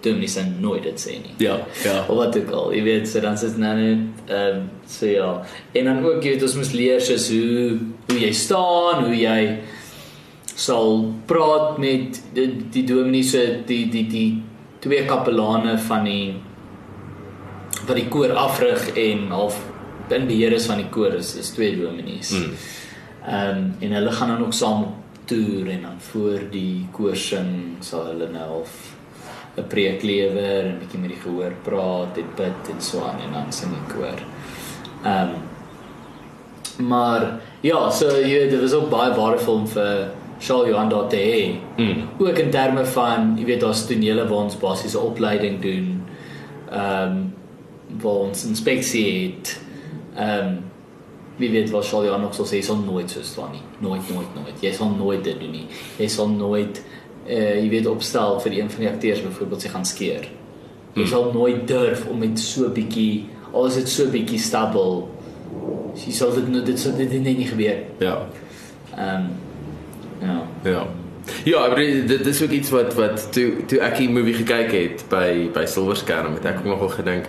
Dominee sal nooit dit sê nie. ja, ja. Of wat ook al, jy weet, so dan sit nou net ehm um, so ja. En dan ook jy weet ons moet leer soos hoe hoe jy staan, hoe jy sal praat met die, die dominee so die die die twee kapelane van die wat die koor afrig en half in beheer is van die koor is, is twee dominees. Mm. Ehm um, en hulle gaan dan ook saam op toer en dan voor die koor sing sal hulle nou half 'n preek lewer en bietjie met die gehoor praat en bid en so aan en dan sing die koor. Ehm um, maar ja, so jy weet dit was ook baie waardevol vir Shaal Johan daar te hê. Mm. Ook in terme van, jy weet, daar's tonele waar ons basiese opleiding doen. Ehm um, waar ons inspeksie het. Ehm um, wie weet wat Shaal Johan nog sal sê, jy sal nooit so staan nie. Nooit, nooit, nooit. Jy sal nooit dit doen nie. Jy sal nooit uh jy weet opstel vir een van die akteurs byvoorbeeld sy gaan skeer. Jy Hmm. sal nooit durf om met so bietjie al is dit so bietjie stabbel. Jy sal dit nou dit sal dit net nie gebeur. Ja. Ehm um, ja. Ja. Ja, maar dit is ook iets wat wat toe toe ek die movie gekyk het by by Silverskerm het ek ook nogal gedink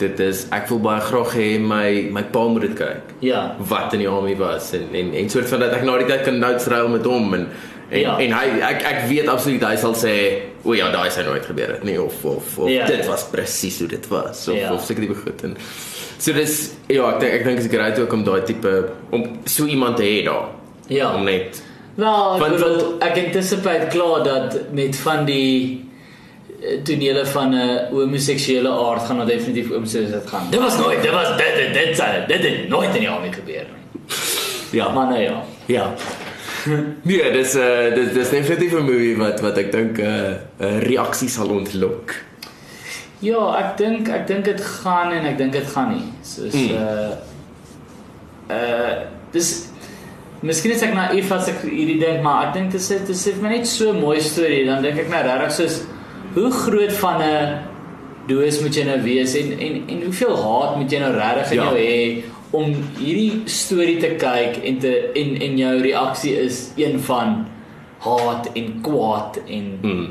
dit is ek wil baie graag hê my my pa moet dit kyk. Ja. Wat in die army was en en en soort van dat ek na die tyd kan notes ruil met hom en en, Ja. en hy ek ek weet absoluut hy sal sê o ja, daai sou nooit gebeur het nie of of, of Ja, dit was presies hoe dit was of Ja. of seker die goed en so dis ja, ek dink ek dink is great ook om daai tipe om so iemand te hê daar. Ja. Om net Wel, ek Want- bedoel, ek anticipate klaar dat met van die tonele van 'n homoseksuele aard gaan daar definitief oom soos dit gaan. Dit was nooit, dit was dit dit dit dit, dit het nooit in die army gebeur nie. ja, Maar nou ja. Ja. *laughs* nee, dis uh dis dis definitief 'n movie wat wat ek dink 'n uh, 'n reaksie sal ontlok. Ja, ek dink ek dink dit gaan en ek dink dit gaan nie. Soos Mm. uh uh dis Miskien is ek naïef as ek hierdie dink, maar ek dink dit is dit is vir my net so 'n mooi storie. Dan dink ek nou regtig soos hoe groot van 'n doos moet jy nou wees en en en hoeveel haat moet jy nou regtig in Ja. jou hê om hierdie storie te kyk en te en en jou reaksie is een van haat en kwaad en Mm.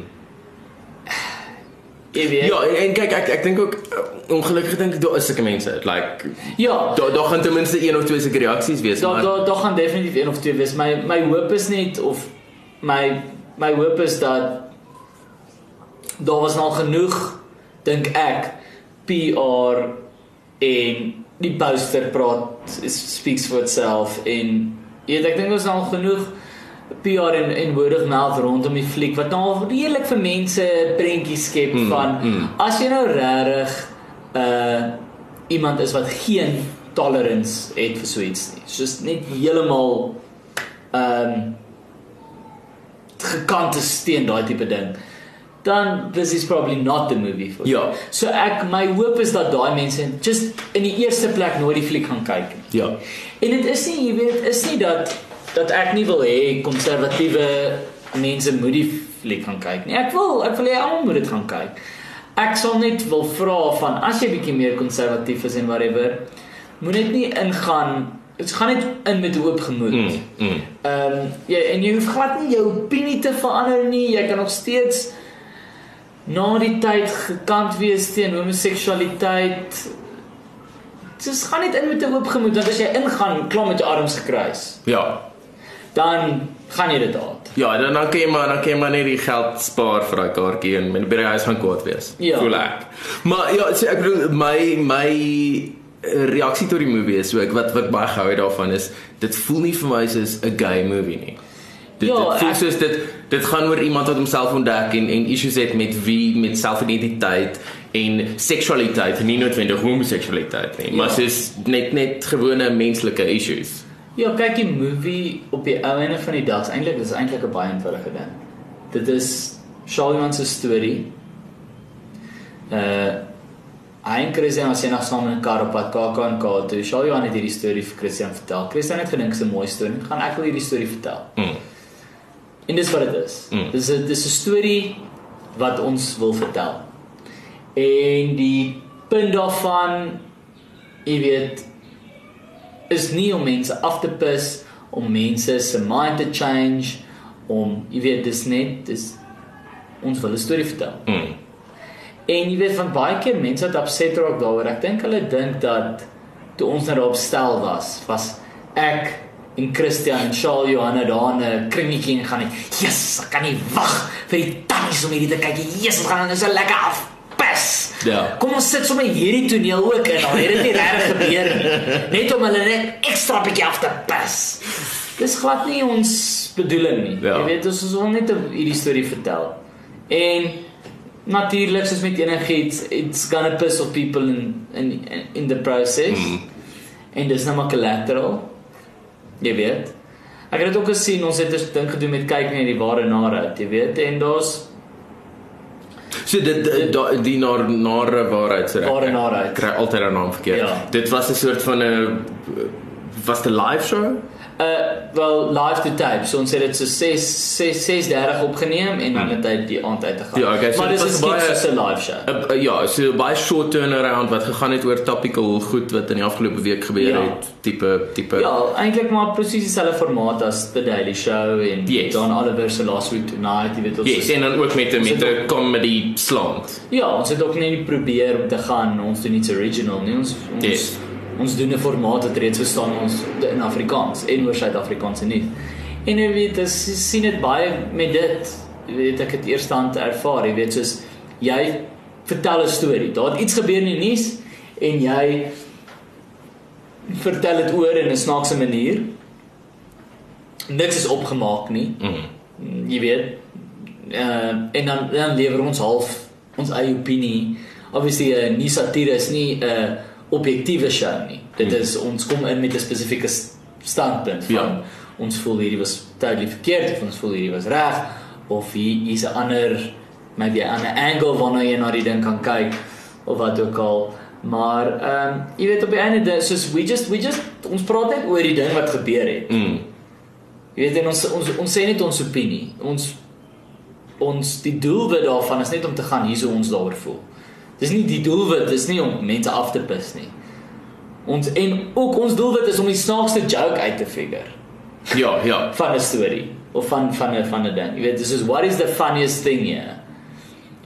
jy weet Ja, en, en kyk ek ek dink ook uh, ongelukkig dink ek daar is sulke mense. Like ja daar daar gaan ten minste een of twee sulke reaksies wees, Daar maar daar daar gaan definitief een of twee wees. My my hoop is net of my my hoop is dat daar was nou genoeg dink ek PR en die poster praat speaks for itself en weet ek dink ons al genoeg PR en en of mouth rondom die fliek wat nou redelik vir mense prentjies skep Mm, van mm. as jy nou regtig uh iemand is wat geen tolerance het vir so iets nie. Soos net heeltemal ehm um, gekante steen daai tipe ding. Dan this is probably not the movie for. you. Ja. So ek my hoop is dat daai mense just in die eerste plek nooit die fliek gaan kyk nie. ja. En dit is nie, jy weet, is nie dat dat ek nie wil hê konservatiewe mense moet die fliek gaan kyk nie. Ek wil, ek wil hê almal moet dit gaan kyk. Ek sal net wil vra van as jy bietjie meer konservatief is en whatever, moet net nie ingaan Dit gaan net in met hoop gemoed. Mm. Mm. Ehm um, jy en jy hoef glad nie jou opinie te verander nie. Jy kan nog steeds na die tyd gekant wees teen homoseksualiteit. Dis gaan net in met 'n oop gemoed want as jy ingaan klaar met jou arms gekruis, Ja. dan gaan jy dit haat. Ja, dan dan kan jy maar dan kan jy maar net die geld spaar vir daai kaartjie en by die huis gaan kwaad wees. Ja. Voel ek. Maar ja, so ek bedoel my my reaksie tot die movie is ook wat wat baie gehou het daarvan is dit voel nie vir my soos 'n gay movie nie. Dit, Ja, dit voel soos dit dit gaan oor iemand wat homself ontdek en en issues het met wie met selfidentiteit en seksualiteit, nie noodwendig homoseksualiteit nie, maar Ja. soos net net gewone menslike issues. Ja, kyk die movie op die ou einde van die dag, is eintlik dis eintlik 'n baie eenvoudige ding. Dit is Charlemagne se storie. Uh hy en Christian as jy nog saam in 'n kar op pad KAK en K toe. Charlemagne het hierdie storie vir Christian vertel. Christian het gedink dit is 'n mooi storie. Gaan ek wil hierdie storie vertel. Mm. En dis wat dit is. Mm. Dis 'n dis 'n storie wat ons wil vertel. En die punt daarvan jy weet is nie om mense af te pis, om mense se mind te change, om jy weet dis net dis ons wil 'n storie vertel. Mm. En jy weet van baie keer mense wat upset raak daaroor. Ek dink hulle dink dat toe ons nou daarop stel was, was ek en Christian en Shaal Johanna daar in 'n kringetjie en gaan net, "Jesus, ek kan nie wag vir die tannies om hierdie te kyk. Jesus, gaan nou so lekker af." Pes. Ja. Kom ons sit sommer hierdie toneel ook in. Al het dit nie regtig gebeur nie. Net om hulle net ekstra bietjie af te pas. Dis glad nie ons bedoeling nie. Ja. Jy weet, ons ons wil net 'n- hierdie storie vertel. En natuurlik soos met enigiets, it's gonna piss off people in in in the process. Mm. En dis nou maar collateral. Jy weet. Ek het dit ook gesien, ons het 'n ding gedoen met kyk na die ware narigheid, jy weet, en daar's So dit die, die, die nar nare waarheid sê. Ware narigheid. Kry altyd 'n naam verkeerd. Ja. Dit was 'n soort van 'n was 'n live show? Uh wel live to tape. So ons het dit so 6 6 6:30 opgeneem en dan het hy die aand uit te gaan. Ja, okay, so maar dit is baie- so 'n live show. Uh, uh, ja, so baie short turnaround wat gegaan het oor topical goed wat in die afgelope week gebeur Ja. het. Tipe tipe Ja, eintlik maar presies dieselfde formaat as The Daily Show en Yes. John Oliver se Last Week Tonight, jy weet ons. Yes, en dan ook met 'n met 'n comedy slant. Ja, ons het ook net probeer om te gaan ons doen iets original, nie ons ons Yes. Ons doen 'n formaat wat reeds bestaan ons in Afrikaans en oor Suid-Afrikaanse nuus. En jy weet, as sien dit baie met dit, jy weet ek het eerstehand ervaar, jy weet soos jy vertel 'n storie. Daar het iets gebeur in die nuus en jy vertel dit oor in 'n snaakse manier. Niks is opgemaak nie. Mhm. Jy weet, uh, en dan dan lewer ons half ons eie opinie. Obviously 'n uh, nie satire is nie 'n uh, objektiewe show nie. Dit is ons kom in met 'n spesifieke standpunt van Ja. ons voel hierdie was totally verkeerd of ons voel hierdie was reg of hier hier's 'n ander maybe 'n ander angle waarna jy na die ding kan kyk of wat ook al. Maar ehm um, jy weet op die einde dis soos we just we just ons praat net oor die ding wat gebeur het. Mm. Jy weet en ons ons ons sê net ons opinie. Ons ons die doelwit daarvan is net om te gaan hier so ons daaroor voel. Dis nie die doelwit, dis nie om mense af te pis nie. Ons en ook ons doelwit is om die snaakste joke uit te figure Ja, ja. *laughs* van 'n storie of van van 'n van 'n ding. Jy weet, dis is what is the funniest thing here?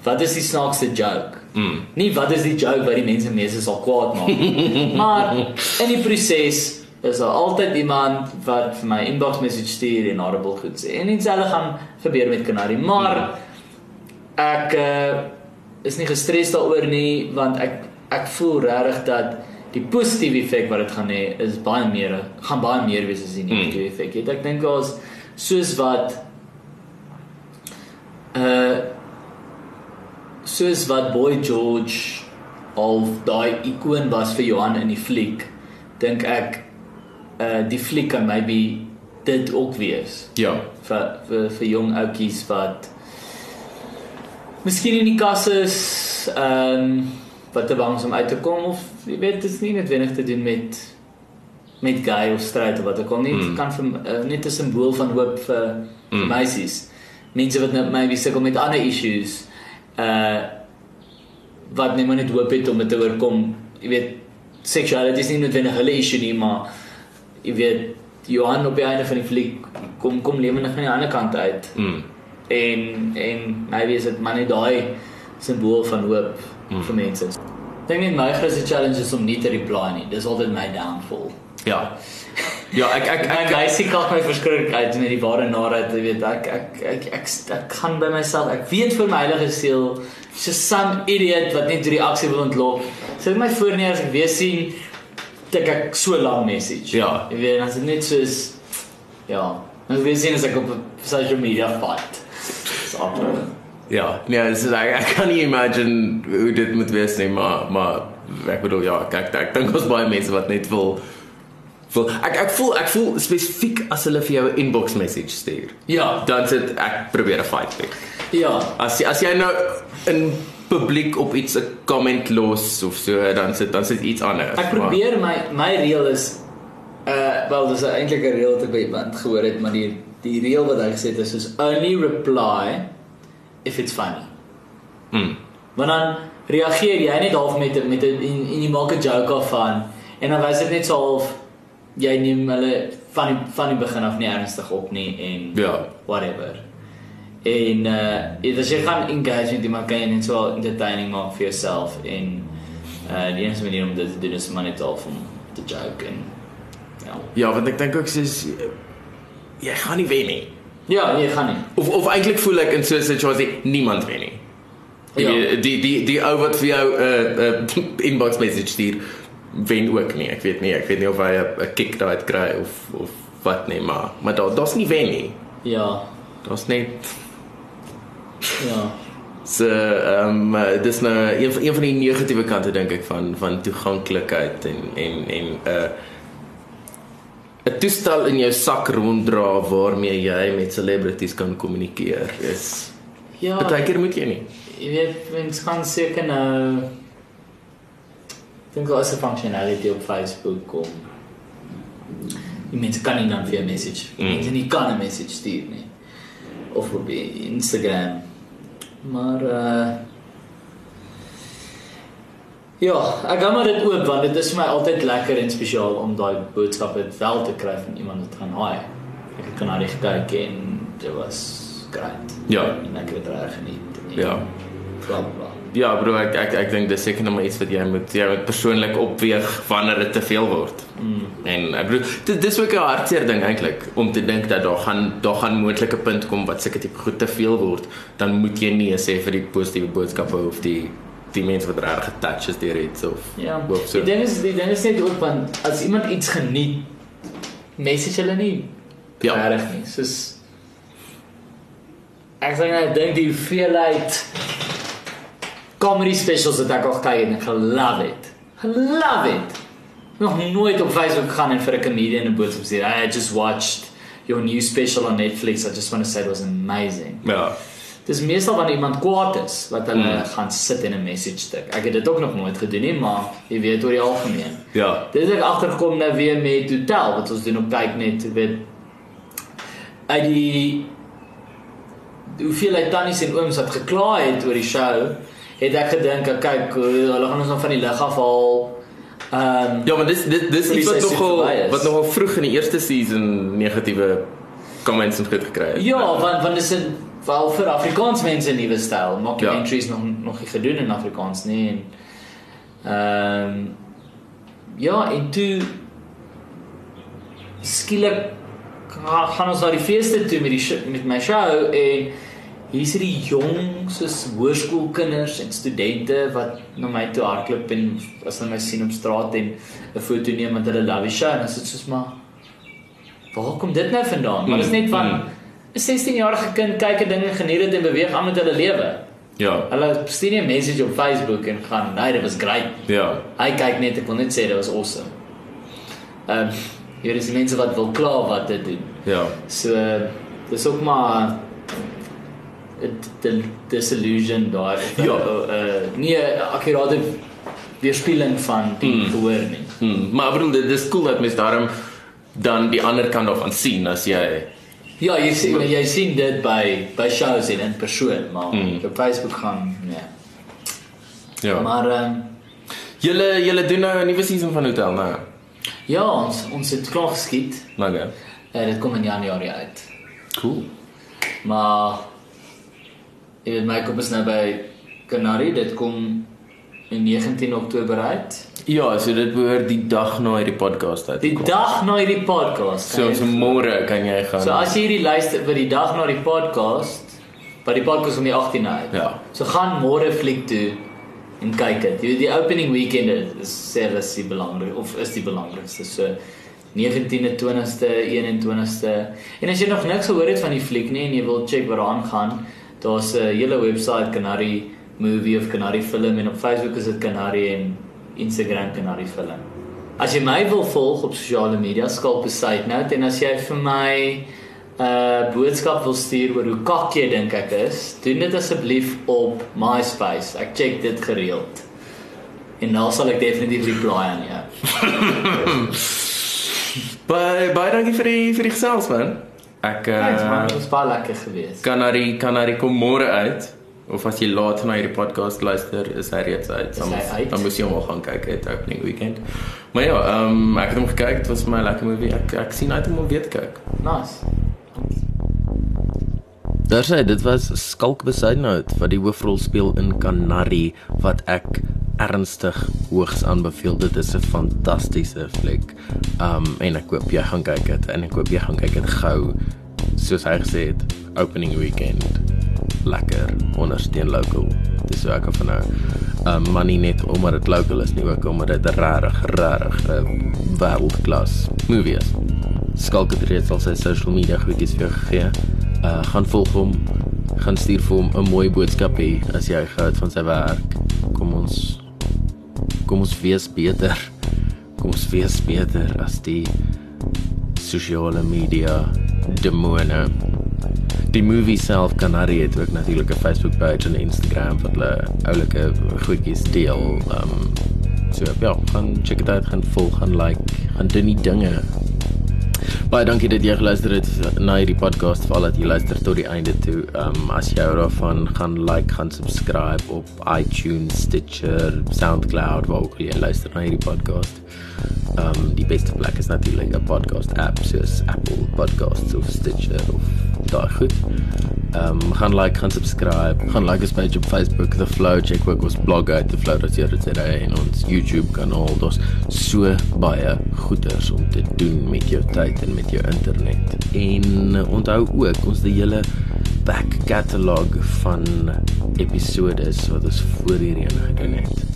Wat is die snaakste joke? Mm. Nie wat is die joke wat die mense meeste sal kwaad maak nie. *laughs* maar in die proses is daar altyd iemand wat vir my inbox message stuur en horrible goed sê. En dieselfde gaan gebeur met Canary, maar ek uh, is nie gestres daaroor nie want ek ek voel regtig dat die positiewe effek wat dit gaan hê is baie meer gaan baie meer wees as die negatiewe effek. Jy weet, Ek dink daar's soos wat uh soos wat Boy George al daai ikoon was vir Johan in die fliek, dink ek uh die fliek kan maybe dit ook wees Ja. vir vir vir jong ouetjies wat miskien in die kas is ehm um, wat te bang is om uit te kom of jy weet dit is nie noodwendig te doen met met gay of straight of wat ook al nie Mm. mm. kan vir uh, net 'n simbool van hoop vir, vir Mm. meisies mense wat nou maybe sukkel met ander issues uh wat net maar net hoop het om dit te oorkom jy weet seksualiteit is nie noodwendig hulle issue nie maar jy weet Johan op die einde van die fliek kom kom lewendig aan die ander kant uit Mm. En en maybe is dit maar net daai simbool van hoop Mm. vir mense. Dink net my grootste challenge is om nie te reply nie. Dis altyd my downfall. Ja. Ja, ek ek *laughs* Ek hy sê kalk my verskriklik uit met die ware narigheid, jy weet ek ek ek ek, ek, gaan by myself. Ek weet vir my heilige siel, so some idiot wat net die reaksie wil ontlok. Sit my voor neer as ek weer sien tik ek so lank message. Ja. Jy weet, as dit net soos ja, dan weer sien as ek op social media fight. Amper. ja, nee, dis ek, ek kan nie imagine hoe dit moet wees nie, maar maar ek bedoel ja, ek ek, ek dink ons baie mense wat net wil wil ek ek voel ek voel spesifiek as hulle vir jou 'n inbox message stuur. Ja, Dan sit ek probeer 'n fight pick. ja. As as jy nou in publiek op iets 'n comment los of so, dan sit dan sit iets anders. Ek probeer my my reël is uh wel dis eintlik 'n reël wat ek by iemand gehoor het, maar die die reël wat hy gesê het is is only reply if it's funny. Mm, Want dan reageer jy net half met met 'n en, en jy maak 'n joke af van en dan wys dit net so half jy neem hulle van die van die begin af nie ernstig op nie en ja. whatever. En uh as jy gaan engage met iemand kan jy net so entertaining maak vir jouself en uh die enigste manier om dit te doen is maar net half om te joke en ja. Ja, want ek dink ook soos jy gaan nie wen nie. Ja, nee, gaan nie. Of of eintlik voel ek in so 'n situasie niemand wen nie. Ja. Ja. Die die die ou wat vir jou 'n uh, uh, inbox message stuur wen ook nie. Ek weet nie, ek weet nie of hy 'n 'n kick daai kry of of wat nie, maar maar daar daar's nie wen nie. Ja. Daar's net Ja. *laughs* so ehm um, dis nou een van een van die negatiewe kante dink ek van van toeganklikheid en en en 'n uh, 'n toestel in jou sak ronddra waarmee jy met celebrities kan kommunikeer. Is Ja. Partykeer moet jy nie. Jy weet, mens gaan seker nou dink daar is 'n functionality op Facebook om die mense kan nie dan vir 'n message. Mm. Mense nie kan 'n message stuur nie. Of op Instagram. Maar uh Ja, ek gaan maar dit oop want dit is vir my altyd lekker en spesiaal om daai boodskappe wel te kry van iemand wat gaan haai. Ek het kanarie gekyk en dit was great. Ja. En ek het dit reg geniet. En Ja. Bla. Ja, bro, ek ek ek dink dis seker nog maar iets wat jy moet jy moet persoonlik opweeg wanneer dit te veel word. Mm. En ek bedoel dit dis ook 'n hartseer ding eintlik om te dink dat daar gaan daar gaan moontlike punt kom wat seker tipe goed te veel word, dan moet jy nee sê vir die positiewe boodskappe of die die mense wat reg getouch is deur iets of Ja. of so. Die ding is die ding is net ook want as iemand iets geniet, message hulle nie. Ja. Reg nie. Soos ek sê net dink die hoeveelheid comedy specials wat ek al kyk en ek love it. I love it. Nog nooit op Facebook gaan en vir 'n comedian 'n boodskap sê, "I just watched your new special on Netflix. I just want to say it was amazing." Ja. Dis meestal wanneer iemand kwaad is wat hulle Mm. gaan sit en 'n message stuk. Ek het dit ook nog nooit gedoen nie, maar jy weet oor die algemeen. Ja. Dit het ek agtergekom nou weer met Hotel wat ons doen op kyk net, weet uit die hoeveelheid tannies en ooms wat gekla het oor die show, het ek gedink, kyk, hulle gaan ons nog van die lig afhaal. Ehm um, Ja, maar dis dis dis Die iets wat nogal is. wat nogal vroeg in die eerste season negatiewe comments en goed gekry het. Ja, want want dis 'n wel vir Afrikaans mense nuwe styl. Mockumentaries ja. nog nog nie gedoen in Afrikaans nie en ehm um, ja, en toe skielik ga- gaan ons na die feeste toe met die met my show en hier's die jong soos hoërskoolkinders en studente wat na my toe hardloop en as hulle my sien op straat en 'n foto neem met hulle love die show en is dit soos maar waar kom dit nou vandaan? Maar dit is net van Mm. 'n 16-jarige kind kyk 'n ding en geniet dit en beweeg aan met hulle lewe. Ja. Hulle stuur nie 'n message op Facebook en gaan, "Nee, dit was great." Ja. Hy kyk net, ek wil net sê dit was awesome. Ehm um, hier is die mense wat wil kla wat dit doen. Ja. So dis ook maar 'n di- disillusion daar. Ja. uh, nie 'n akkurate weerspieëling van die Mm. gehoor nie. Hmm, maar ek bedoel dit dis cool dat mens daarom dan die ander kant daarvan sien as jy Ja, jy sien jy sien dit by by shows en in persoon, maar Mm. op Facebook gaan nee. ja. Maar ehm um, julle julle doen nou 'n nuwe season van Hotel, nou. ja, ons ons het klaar geskiet. Okay. Uh, dit kom in Januarie uit. Cool. Maar jy weet my kop is nou by Canary, dit kom in 19 Oktober uit. Ja, so dit behoort die dag na hierdie podcast uit. Die dag na hierdie podcast. so so môre kan jy gaan. So as jy hierdie luister vir die dag na die podcast, by die podcast om die 18 uit. Ja. So gaan môre fliek toe en kyk dit. Jy weet die opening weekend is is die belangrik of is die belangrikste. So 19de, 20ste, 21ste. En as jy nog niks gehoor het van die fliek nie en jy wil check wat daaraan gaan, daar's 'n hele webwerf Canary Movie of Canary Film en op Facebook is dit Canary en Instagram Canary Film. As jy my wil volg op sosiale media, skalk beside note en as jy vir my 'n uh, boodskap wil stuur oor hoe kak jy dink ek is, doen dit asseblief op MySpace. Ek check dit gereeld. En dan sal ek definitief reply aan jou. *laughs* Baie baie dankie vir die vir die gesels man. Ek Thanks man, uh, was baie lekker geweest. kan na die kan na die kom môre uit. Of as jy laat na hierdie podcast luister, is hy reeds uit. Dan hy uit? Dan moes jy hom al gaan kyk het opening weekend. Maar ja, ehm um, ek het hom gekyk, dit was my lekker movie. Ek ek sien uit om hom weer te kyk. Nice. Daar sê dit was Skalk Besuidnout wat die hoofrol speel in Canary wat ek ernstig hoogs aanbeveel. Dit is 'n fantastiese fliek. Um en ek hoop jy gaan kyk dit en ek hoop jy gaan kyk dit gou soos hy gesê het opening weekend. Lekker ondersteun local. Dis so ek van nou. Um maar nie net omdat dit local is nie, ook omdat dit regtig regtig 'n wêreldklas movie is. Skalk het reeds al sy social media goedjies vir gegee. Uh gaan volg hom. Gaan stuur vir hom 'n mooi boodskap hê as jy gehou van sy werk. Kom ons kom ons wees beter. Kom ons wees beter as die sosiale media demone. Die movie self Canary het ook natuurlik 'n Facebook page en Instagram wat hulle oulike goedjies deel. Ehm um, so ja, gaan check dit uit, gaan volg, gaan like, gaan doen die dinge. Baie dankie dat jy geluister het na hierdie podcast. Veral dat jy luister tot die einde toe. Ehm um, as jy hou daarvan, gaan like, gaan subscribe op iTunes, Stitcher, SoundCloud, waar ook al jy luister na hierdie podcast. Ehm um, die beste plek is natuurlik 'n podcast app soos Apple Podcasts of Stitcher of daai goed. Ehm um, gaan like, gaan subscribe, gaan like ons page op Facebook, The Flow, check ook ons blog uit, The Flow dat jy dit sê en ons YouTube kanaal. Daar's so baie goeders om te doen met jou tyd en met jou internet. En uh, onthou ook ons die hele back catalog van episodes wat ons voor hierheen gedoen het.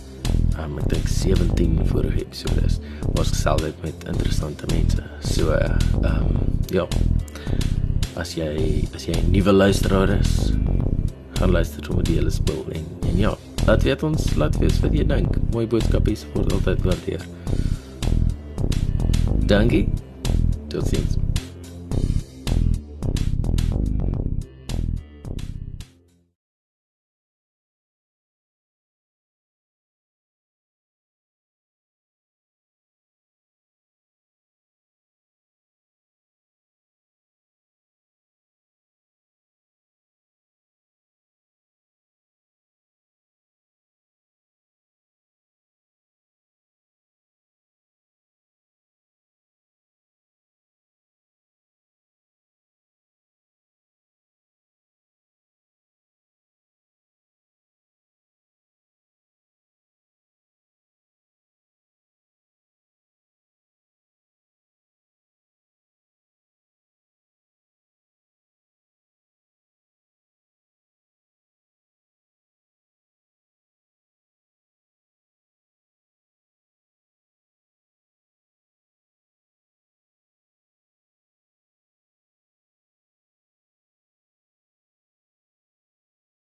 Um, ek dink 17 vorige episodes was gesels het met interessante mense. So ehm um, ja as jy as jy 'n nuwe luisteraar is, gaan luister tot die hele spul en en ja, laat weet ons, laat weet wat jy dink. Mooi boodskapies word altyd waardeer. Dankie. Tot ziens.